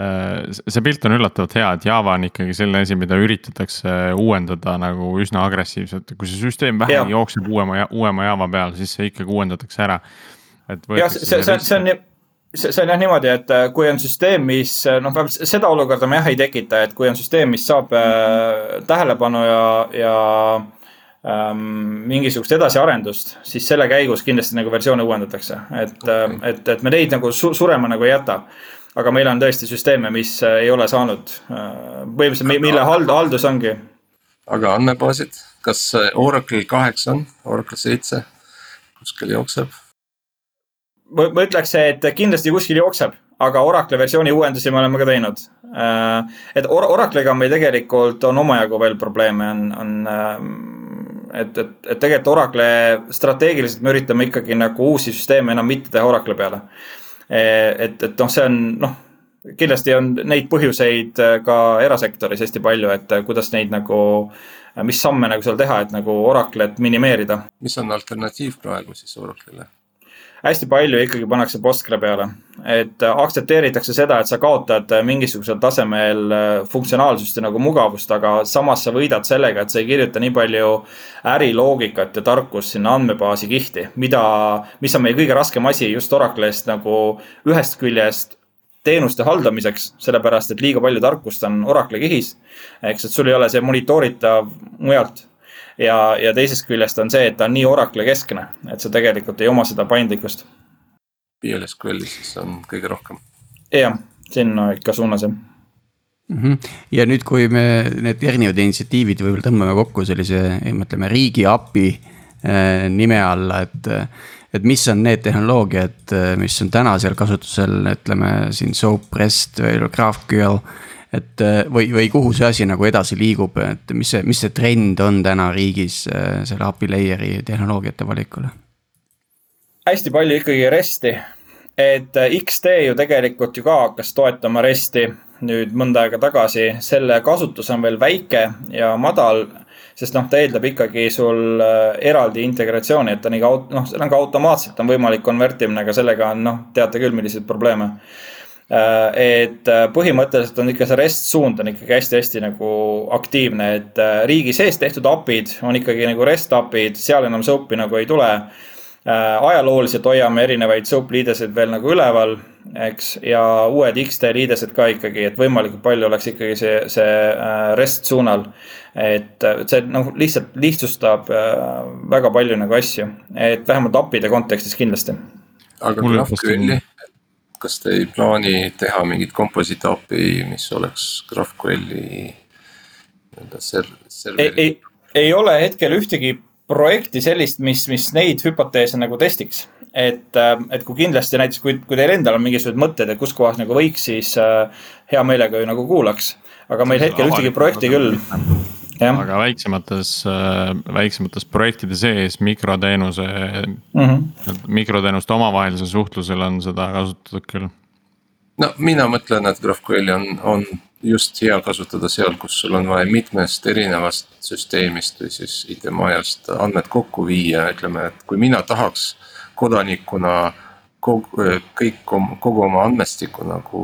äh,. see pilt on üllatavalt hea, et Java on ikkagi selline asi, mida üritatakse uuendada nagu üsna agressiivselt, kui see süsteem vähe jookseb uuema, uuema Java peal, siis see ikkagi uuendatakse ära. jah, see, see, see on nii see, see on jah niimoodi, et äh, kui on süsteem, mis äh, noh, vähemalt seda olukorda me jah ei tekita, et kui on süsteem, mis saab äh, tähelepanu ja, ja ähm, mingisugust edasiarendust, siis selle käigus kindlasti nagu versioone uuendatakse, et okay., et, et me neid nagu su surema nagu ei jäta. aga meil on tõesti süsteeme, mis äh, ei ole saanud äh,, põhimõtteliselt mille hald-, haldus ongi. aga andmebaasid, kas äh, Oracle kaheksa on, Oracle seitse, kuskil jookseb? Ma, ma ütleks, et kindlasti kuskil jookseb, aga Oracle versiooni uuendusi me oleme ka teinud. Äh, et Or Oracle'iga meil tegelikult on omajagu veel probleeme, on, on et, et, et tegelikult Oracle strateegiliselt me üritame ikkagi nagu uusi süsteeme enam mitte teha Oracle peale. E, et, et noh, see on noh, kindlasti on neid põhjuseid ka erasektoris hästi palju, et kuidas neid nagu, mis samme nagu seal teha, et nagu Oracle'it minimeerida. mis on alternatiiv praegu siis Oracle'ile? Hästi palju ikkagi pannakse Postgre peale. et aktsepteeritakse seda, et sa kaotad mingisugusel tasemel funktsionaalsust ja nagu mugavust, aga samas sa võidad sellega, et sa ei kirjuta nii palju äriloogikat ja tarkust sinna andmebaasi kihti, mida, mis on meie kõige raskem asi just Oracle'ist nagu ühest küljest teenuste haldamiseks, sellepärast et liiga palju tarkust on Oracle kihis. eks, et sul ei ole see monitoritav mujalt ja, ja teisest küljest on see, et ta on nii Oracle keskne, et sa tegelikult ei oma seda paindlikkust. PLSQL-is siis on kõige rohkem. jah, sinna ikka suunas jah mm. -hmm. ja nüüd, kui me need erinevad initsiatiivid võib-olla tõmbame kokku sellise, ütleme riigiapi äh, nime alla, et. et mis on need tehnoloogiad, mis on täna seal kasutusel, ütleme siin Soap-Rest või GraphQL. Et või, või kuhu see asi nagu edasi liigub, et mis see, mis see trend on täna riigis äh, selle API layer'i tehnoloogiate valikule? hästi palju ikkagi REST-i, et X-tee ju tegelikult ju ka hakkas toetama REST-i nüüd mõnda aega tagasi, selle kasutus on veel väike ja madal. sest noh, ta eeldab ikkagi sul äh, eraldi integratsiooni, et ta nii ka noh, seal on ka automaatselt on võimalik konvertimine, aga sellega on noh, teate küll, milliseid probleeme. Äh, et äh, põhimõtteliselt on ikka see REST suund on ikkagi hästi-hästi nagu aktiivne, et riigi sees tehtud API-d on ikkagi nagu REST API-d, seal enam SOAP-i nagu ei tule Äh, ajalooliselt hoiame erinevaid soap liideseid veel nagu üleval, eks, ja uued X-tee liidesed ka ikkagi, et võimalikult palju oleks ikkagi see, see äh, REST suunal. et see noh, lihtsalt lihtsustab äh, väga palju nagu asju, et vähemalt API-de kontekstis kindlasti. aga GraphQL-i, kas te ei plaani teha mingit composite API, mis oleks GraphQL-i nii-öelda serveri? ei, ei, ei ole hetkel ühtegi projekti sellist, mis, mis neid hüpoteese nagu testiks. et, äh, et kui kindlasti näiteks, kui, kui teil endal on mingisugused mõtted, et kus kohas nagu võiks, siis äh, hea meelega ju nagu kuulaks. aga meil hetkel ühtegi projekti küll. *laughs* aga väiksemates, äh, väiksemates projektide sees mikroteenuse mm, -hmm. mikroteenuste omavahelisel suhtlusel on seda kasutatud küll. no mina mõtlen, et GraphQL on, on just hea kasutada seal, kus sul on vaja mitmest erinevast süsteemist või siis IT-majast andmed kokku viia, ütleme, et kui mina tahaks kodanikuna kogu, kõik, kogu oma andmestiku nagu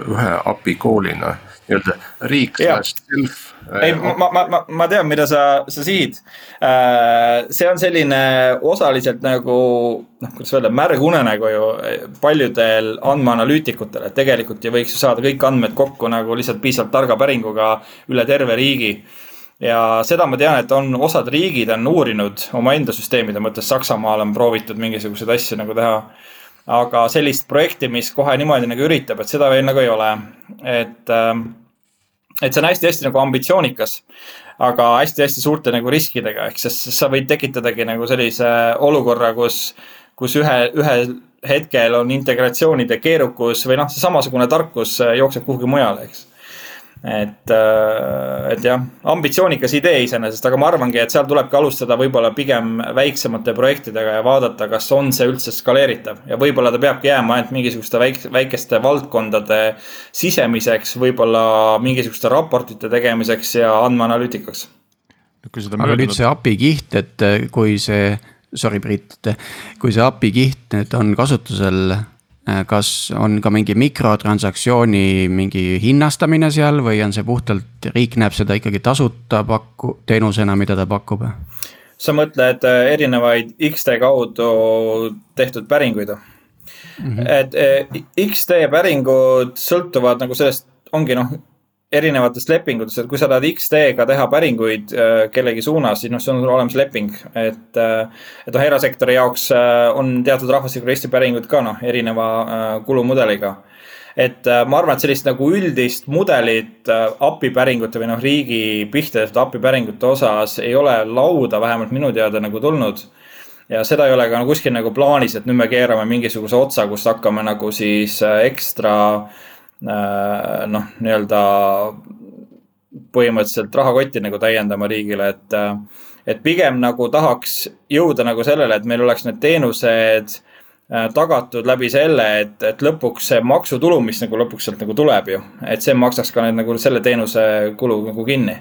ühe API koolina nii-öelda riik slash self. Ei, äh, ma, ma, ma, ma tean, mida sa, sa sihid. Äh, see on selline osaliselt nagu noh, kuidas öelda, märg unenägu ju paljudel andmeanalüütikutel, et tegelikult ju võiks ju saada kõik andmed kokku nagu lihtsalt piisavalt targa päringuga üle terve riigi ja seda ma tean, et on osad riigid on uurinud omaenda süsteemide mõttes, Saksamaal on proovitud mingisuguseid asju nagu teha aga sellist projekti, mis kohe niimoodi nagu üritab, et seda veel nagu ei ole. et, ähm, et see on hästi-hästi nagu ambitsioonikas, aga hästi-hästi suurte nagu riskidega, ehk siis sa võid tekitadagi nagu sellise olukorra, kus, kus ühe, ühel hetkel on integratsioonide keerukus või noh, see samasugune tarkus jookseb kuhugi mujale, eks et, äh, et jah, ambitsioonikas idee iseenesest, aga ma arvangi, et seal tulebki alustada võib-olla pigem väiksemate projektidega ja vaadata, kas on see üldse skaleeritav. ja võib-olla ta peabki jääma ainult mingisuguste väik-, väikeste valdkondade sisemiseks, võib-olla mingisuguste raportite tegemiseks ja andmeanalüütikaks. aga nüüd see API kiht, et kui see, sorry Priit, et kui see API kiht nüüd on kasutusel Äh, kas on ka mingi mikrotransaktsiooni mingi hinnastamine seal või on see puhtalt, riik näeb seda ikkagi tasuta paku-, teenusena, mida ta pakub? sa mõtled äh, erinevaid X-tee kaudu tehtud päringuid mm? -hmm. et äh, X-tee päringud sõltuvad nagu sellest, ongi noh erinevatest lepingutest, et kui sa tahad X-teega teha päringuid äh, kellegi suunas, siis noh, see on olemas leping, et. Äh, et noh, erasektori jaoks äh, on teatud rahvastikuregistri päringud ka noh, erineva kulumudeliga. et ma arvan, et sellist nagu üldist mudelit API päringute või noh, riigi pihta tehtud API päringute osas ei ole lauda, vähemalt minu teada nagu tulnud ja seda ei ole ka kuskil nagu plaanis, et nüüd me keerame mingisuguse otsa, kus hakkame nagu siis ekstra Äh, noh, nii-öelda põhimõtteliselt rahakotti nagu täiendama riigile, et. Äh, et pigem nagu tahaks jõuda nagu sellele, et meil oleks need teenused äh, tagatud läbi selle, et, et lõpuks see maksutulu, mis nagu lõpuks sealt nagu tuleb ju, et see maksaks ka need nagu selle teenuse kulu nagu kinni.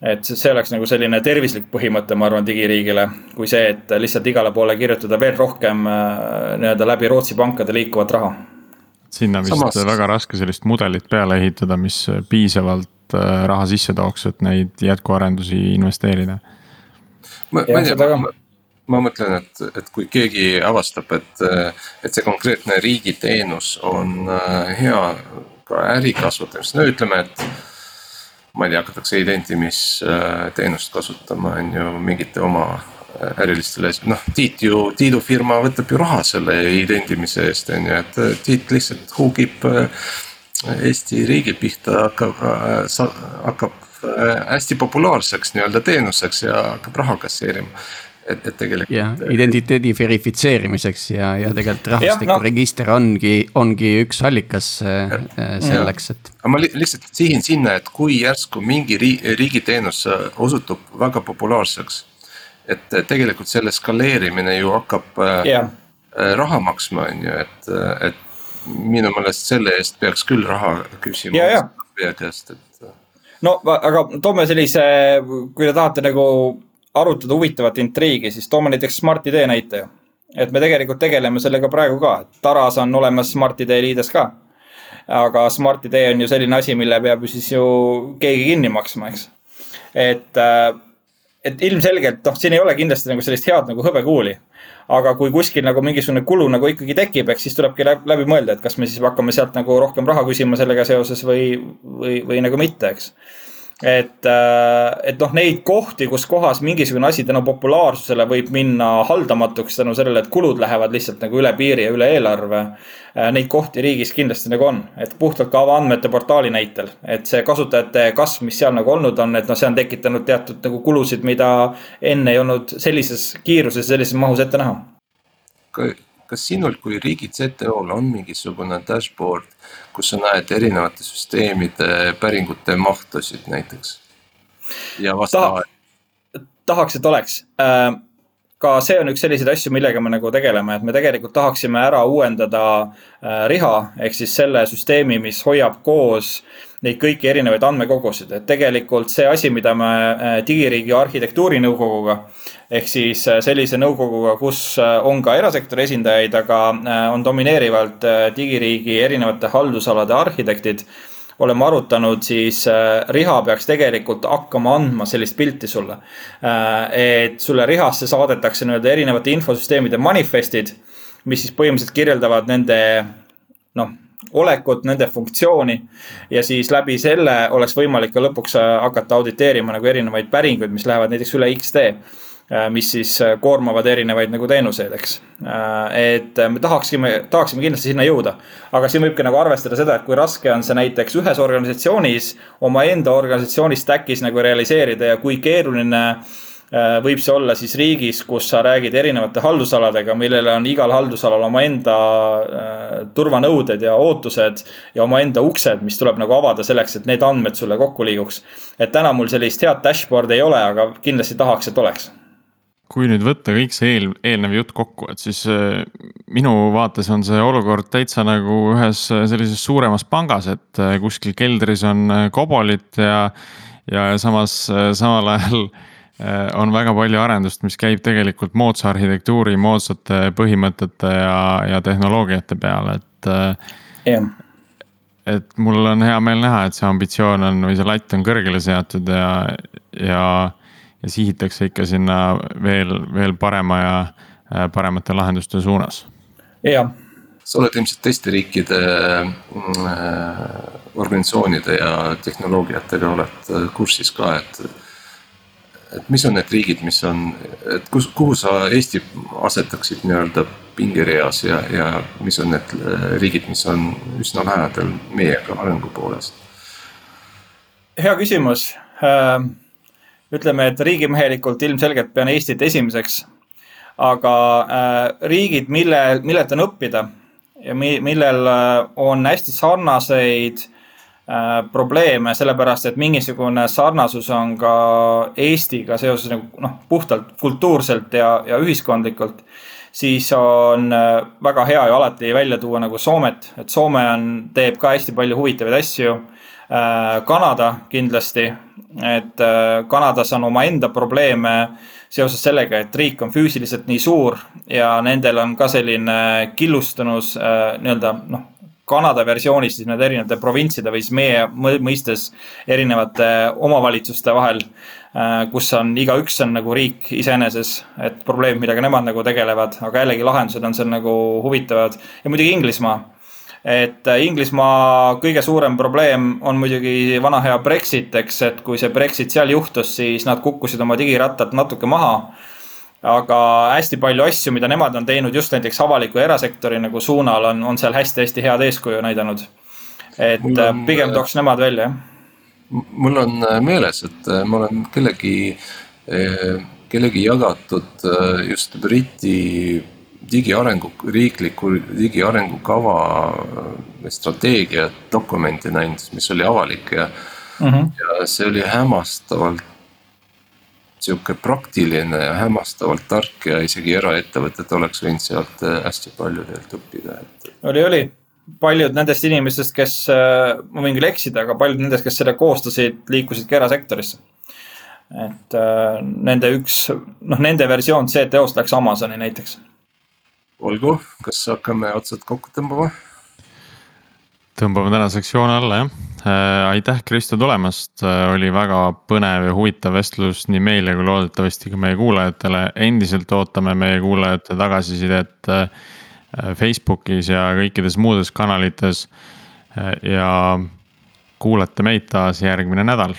et see oleks nagu selline tervislik põhimõte, ma arvan, digiriigile, kui see, et lihtsalt igale poole kirjutada veel rohkem nii-öelda läbi Rootsi pankade liikuvat raha sinna vist Samas... väga raske sellist mudelit peale ehitada, mis piisavalt äh, raha sisse tooks, et neid jätkuarendusi investeerida. ma, ma ei tea, ma, ma mõtlen, et, et kui keegi avastab, et, et see konkreetne riigiteenus on äh, hea ka äri kasvatamiseks, no ütleme, et ma ei tea, hakatakse identimisteenust kasutama, on ju, mingite oma ärilistele, noh Tiit ju, Tiidu firma võtab ju raha selle identimise eest on ju, et Tiit lihtsalt huugib äh, Eesti riigi pihta hakkab, hakkab hästi populaarseks nii-öelda teenuseks ja hakkab raha kasseerima et, et tegelikult. jah, identiteedi verifitseerimiseks ja, ja tegelikult rahvastikuregister no. ongi, ongi üks allikas äh, äh, selleks, et. aga ma lihtsalt sihin sinna, et kui järsku mingi riigi, riigiteenus äh, osutub väga populaarseks. Et tegelikult selle skaleerimine ju hakkab yeah. raha maksma, on ju, et, et minu meelest selle eest peaks küll raha küsima yeah,. Yeah. käest, et. no aga toome sellise, kui te tahate nagu arutada huvitavat intriigi, siis toome näiteks Smart-ID näite ju. et me tegelikult tegeleme sellega praegu ka, et Taras on olemas Smart-ID liides ka. aga Smart-ID on ju selline asi, mille peab ju siis ju keegi kinni maksma, eks. et, äh, et ilmselgelt noh, siin ei ole kindlasti nagu sellist head nagu hõbekuuli. Aga kui kuskil nagu mingisugune kulu nagu ikkagi tekib, eks siis tulebki läbi, mõelda, et kas me siis hakkame sealt nagu rohkem raha küsima sellega seoses või, või, või nagu mitte, eks et, äh, et noh, neid kohti, kus kohas mingisugune asi tänu populaarsusele võib minna haldamatuks tänu sellele, et kulud lähevad lihtsalt nagu üle piiri ja üle eelarve. Äh, neid kohti riigis kindlasti nagu on, et puhtalt ka avaandmete portaali näitel, et see kasutajate kasv, mis seal nagu olnud on, et noh, see on tekitanud teatud nagu kulusid, mida enne ei olnud sellises kiiruses, sellises mahus ette näha kas sinul kui riigi CTO-l on mingisugune dashboard, kus sa näed erinevate süsteemide päringute mahtusid näiteks? ja vastava Ta,. tahaks, et oleks äh, ka see on üks selliseid asju, millega me nagu tegeleme, et me tegelikult tahaksime ära uuendada äh, riha ehk siis selle süsteemi, mis hoiab koos neid kõiki erinevaid andmekogusid, et tegelikult see asi, mida me äh, digiriigi arhitektuurinõukoguga ehk siis äh, sellise nõukoguga, kus äh, on ka erasektori esindajaid, aga on domineerivalt digiriigi erinevate haldusalade arhitektid oleme arutanud, siis Riha peaks tegelikult hakkama andma sellist pilti sulle. et sulle Rihasse saadetakse nii-öelda erinevate infosüsteemide manifestid, mis siis põhimõtteliselt kirjeldavad nende noh, olekut, nende funktsiooni. ja siis läbi selle oleks võimalik ka lõpuks hakata auditeerima nagu erinevaid päringuid, mis lähevad näiteks üle X-tee Äh, mis siis äh, koormavad erinevaid nagu teenuseid, eks. Äh, et me tahaksime, tahaksime kindlasti sinna jõuda. aga siin võibki nagu arvestada seda, et kui raske on see näiteks ühes organisatsioonis, omaenda organisatsiooni stack'is nagu realiseerida ja kui keeruline võib see olla siis riigis, kus sa räägid erinevate haldusaladega, millele on igal haldusalal omaenda turvanõuded ja ootused ja omaenda uksed, mis tuleb nagu avada selleks, et need andmed sulle kokku liiguks. et täna mul sellist head dashboard'i ei ole, aga kindlasti tahaks, et oleks kui nüüd võtta kõik see eel, eelnev jutt kokku, et siis äh, minu vaates on see olukord täitsa nagu ühes äh, sellises suuremas pangas, et äh, kuskil keldris on kobolit ja. ja samas samal ajal on väga palju arendust, mis käib tegelikult moodsa arhitektuuri, moodsate põhimõtete ja, ja tehnoloogiate peale, et yeah.. et mul on hea meel näha, et see ambitsioon on või see latt on kõrgele seatud ja, ja ja sihitakse ikka sinna veel, veel parema ja äh, paremate lahenduste suunas. jah. sa oled ilmselt teiste riikide äh, organisatsioonide ja tehnoloogiatega oled äh, kursis ka, et. Et mis on need riigid, mis on, et kus, kuhu sa Eesti asetaksid nii-öelda pingereas ja, ja mis on need riigid, mis on üsna lähedal meiega arengu poolest? hea küsimus äh ütleme, et riigimehelikult ilmselgelt pean Eestit esimeseks. aga äh, riigid, mille, millelt on õppida ja mi, millel äh, on hästi sarnaseid äh, probleeme, sellepärast et mingisugune sarnasus on ka Eestiga seoses nagu noh, puhtalt kultuurselt ja, ja ühiskondlikult siis on äh, väga hea ju alati välja tuua nagu Soomet, et Soome on, teeb ka hästi palju huvitavaid asju Äh, Kanada kindlasti, et äh, Kanadas on omaenda probleeme seoses sellega, et riik on füüsiliselt nii suur ja nendel on ka selline killustunus äh, nii-öelda noh, Kanada versioonis siis need erinevate provintside või siis meie mõistes erinevate omavalitsuste vahel. kus on igaüks on nagu riik iseeneses, et probleemid, millega nemad nagu tegelevad, aga jällegi lahendused on seal nagu huvitavad ja muidugi Inglismaa et äh, Inglismaa kõige suurem probleem on muidugi vana hea Brexit, eks, et kui see Brexit seal juhtus, siis nad kukkusid oma digirattalt natuke maha. Aga hästi palju asju, mida nemad on teinud just näiteks avaliku ja erasektori nagu suunal on, on seal hästi-hästi head eeskuju näidanud. et Mul on, pigem äh, tooks nemad välja, jah mul on äh, meeles, et äh, ma olen kellegi, kellegi jagatud just Briti digiarengu, riikliku digiarengukava strateegia dokumenti näinud, mis oli avalik ja mm, -hmm. ja see oli hämmastavalt sihuke praktiline ja hämmastavalt tark ja isegi eraettevõtted oleks võinud sealt hästi palju tegelikult õppida, et. oli, oli paljud nendest inimestest, kes, äh, ma võin küll eksida, aga paljud nendest, kes selle koostasid, liikusidki erasektorisse. et äh, nende üks, noh, nende versioon CTO-st läks Amazoni näiteks. olgu, kas hakkame otsad kokku tõmbama? tõmbame tänaseks joone alla jah äh,, aitäh Kristo tulemast äh,, oli väga põnev ja huvitav vestlus nii meile kui loodetavasti ka meie kuulajatele. endiselt ootame meie kuulajate tagasisidet äh, Äh, Facebookis ja kõikides muudes kanalites. Äh, ja kuulate meid taas järgmine nädal.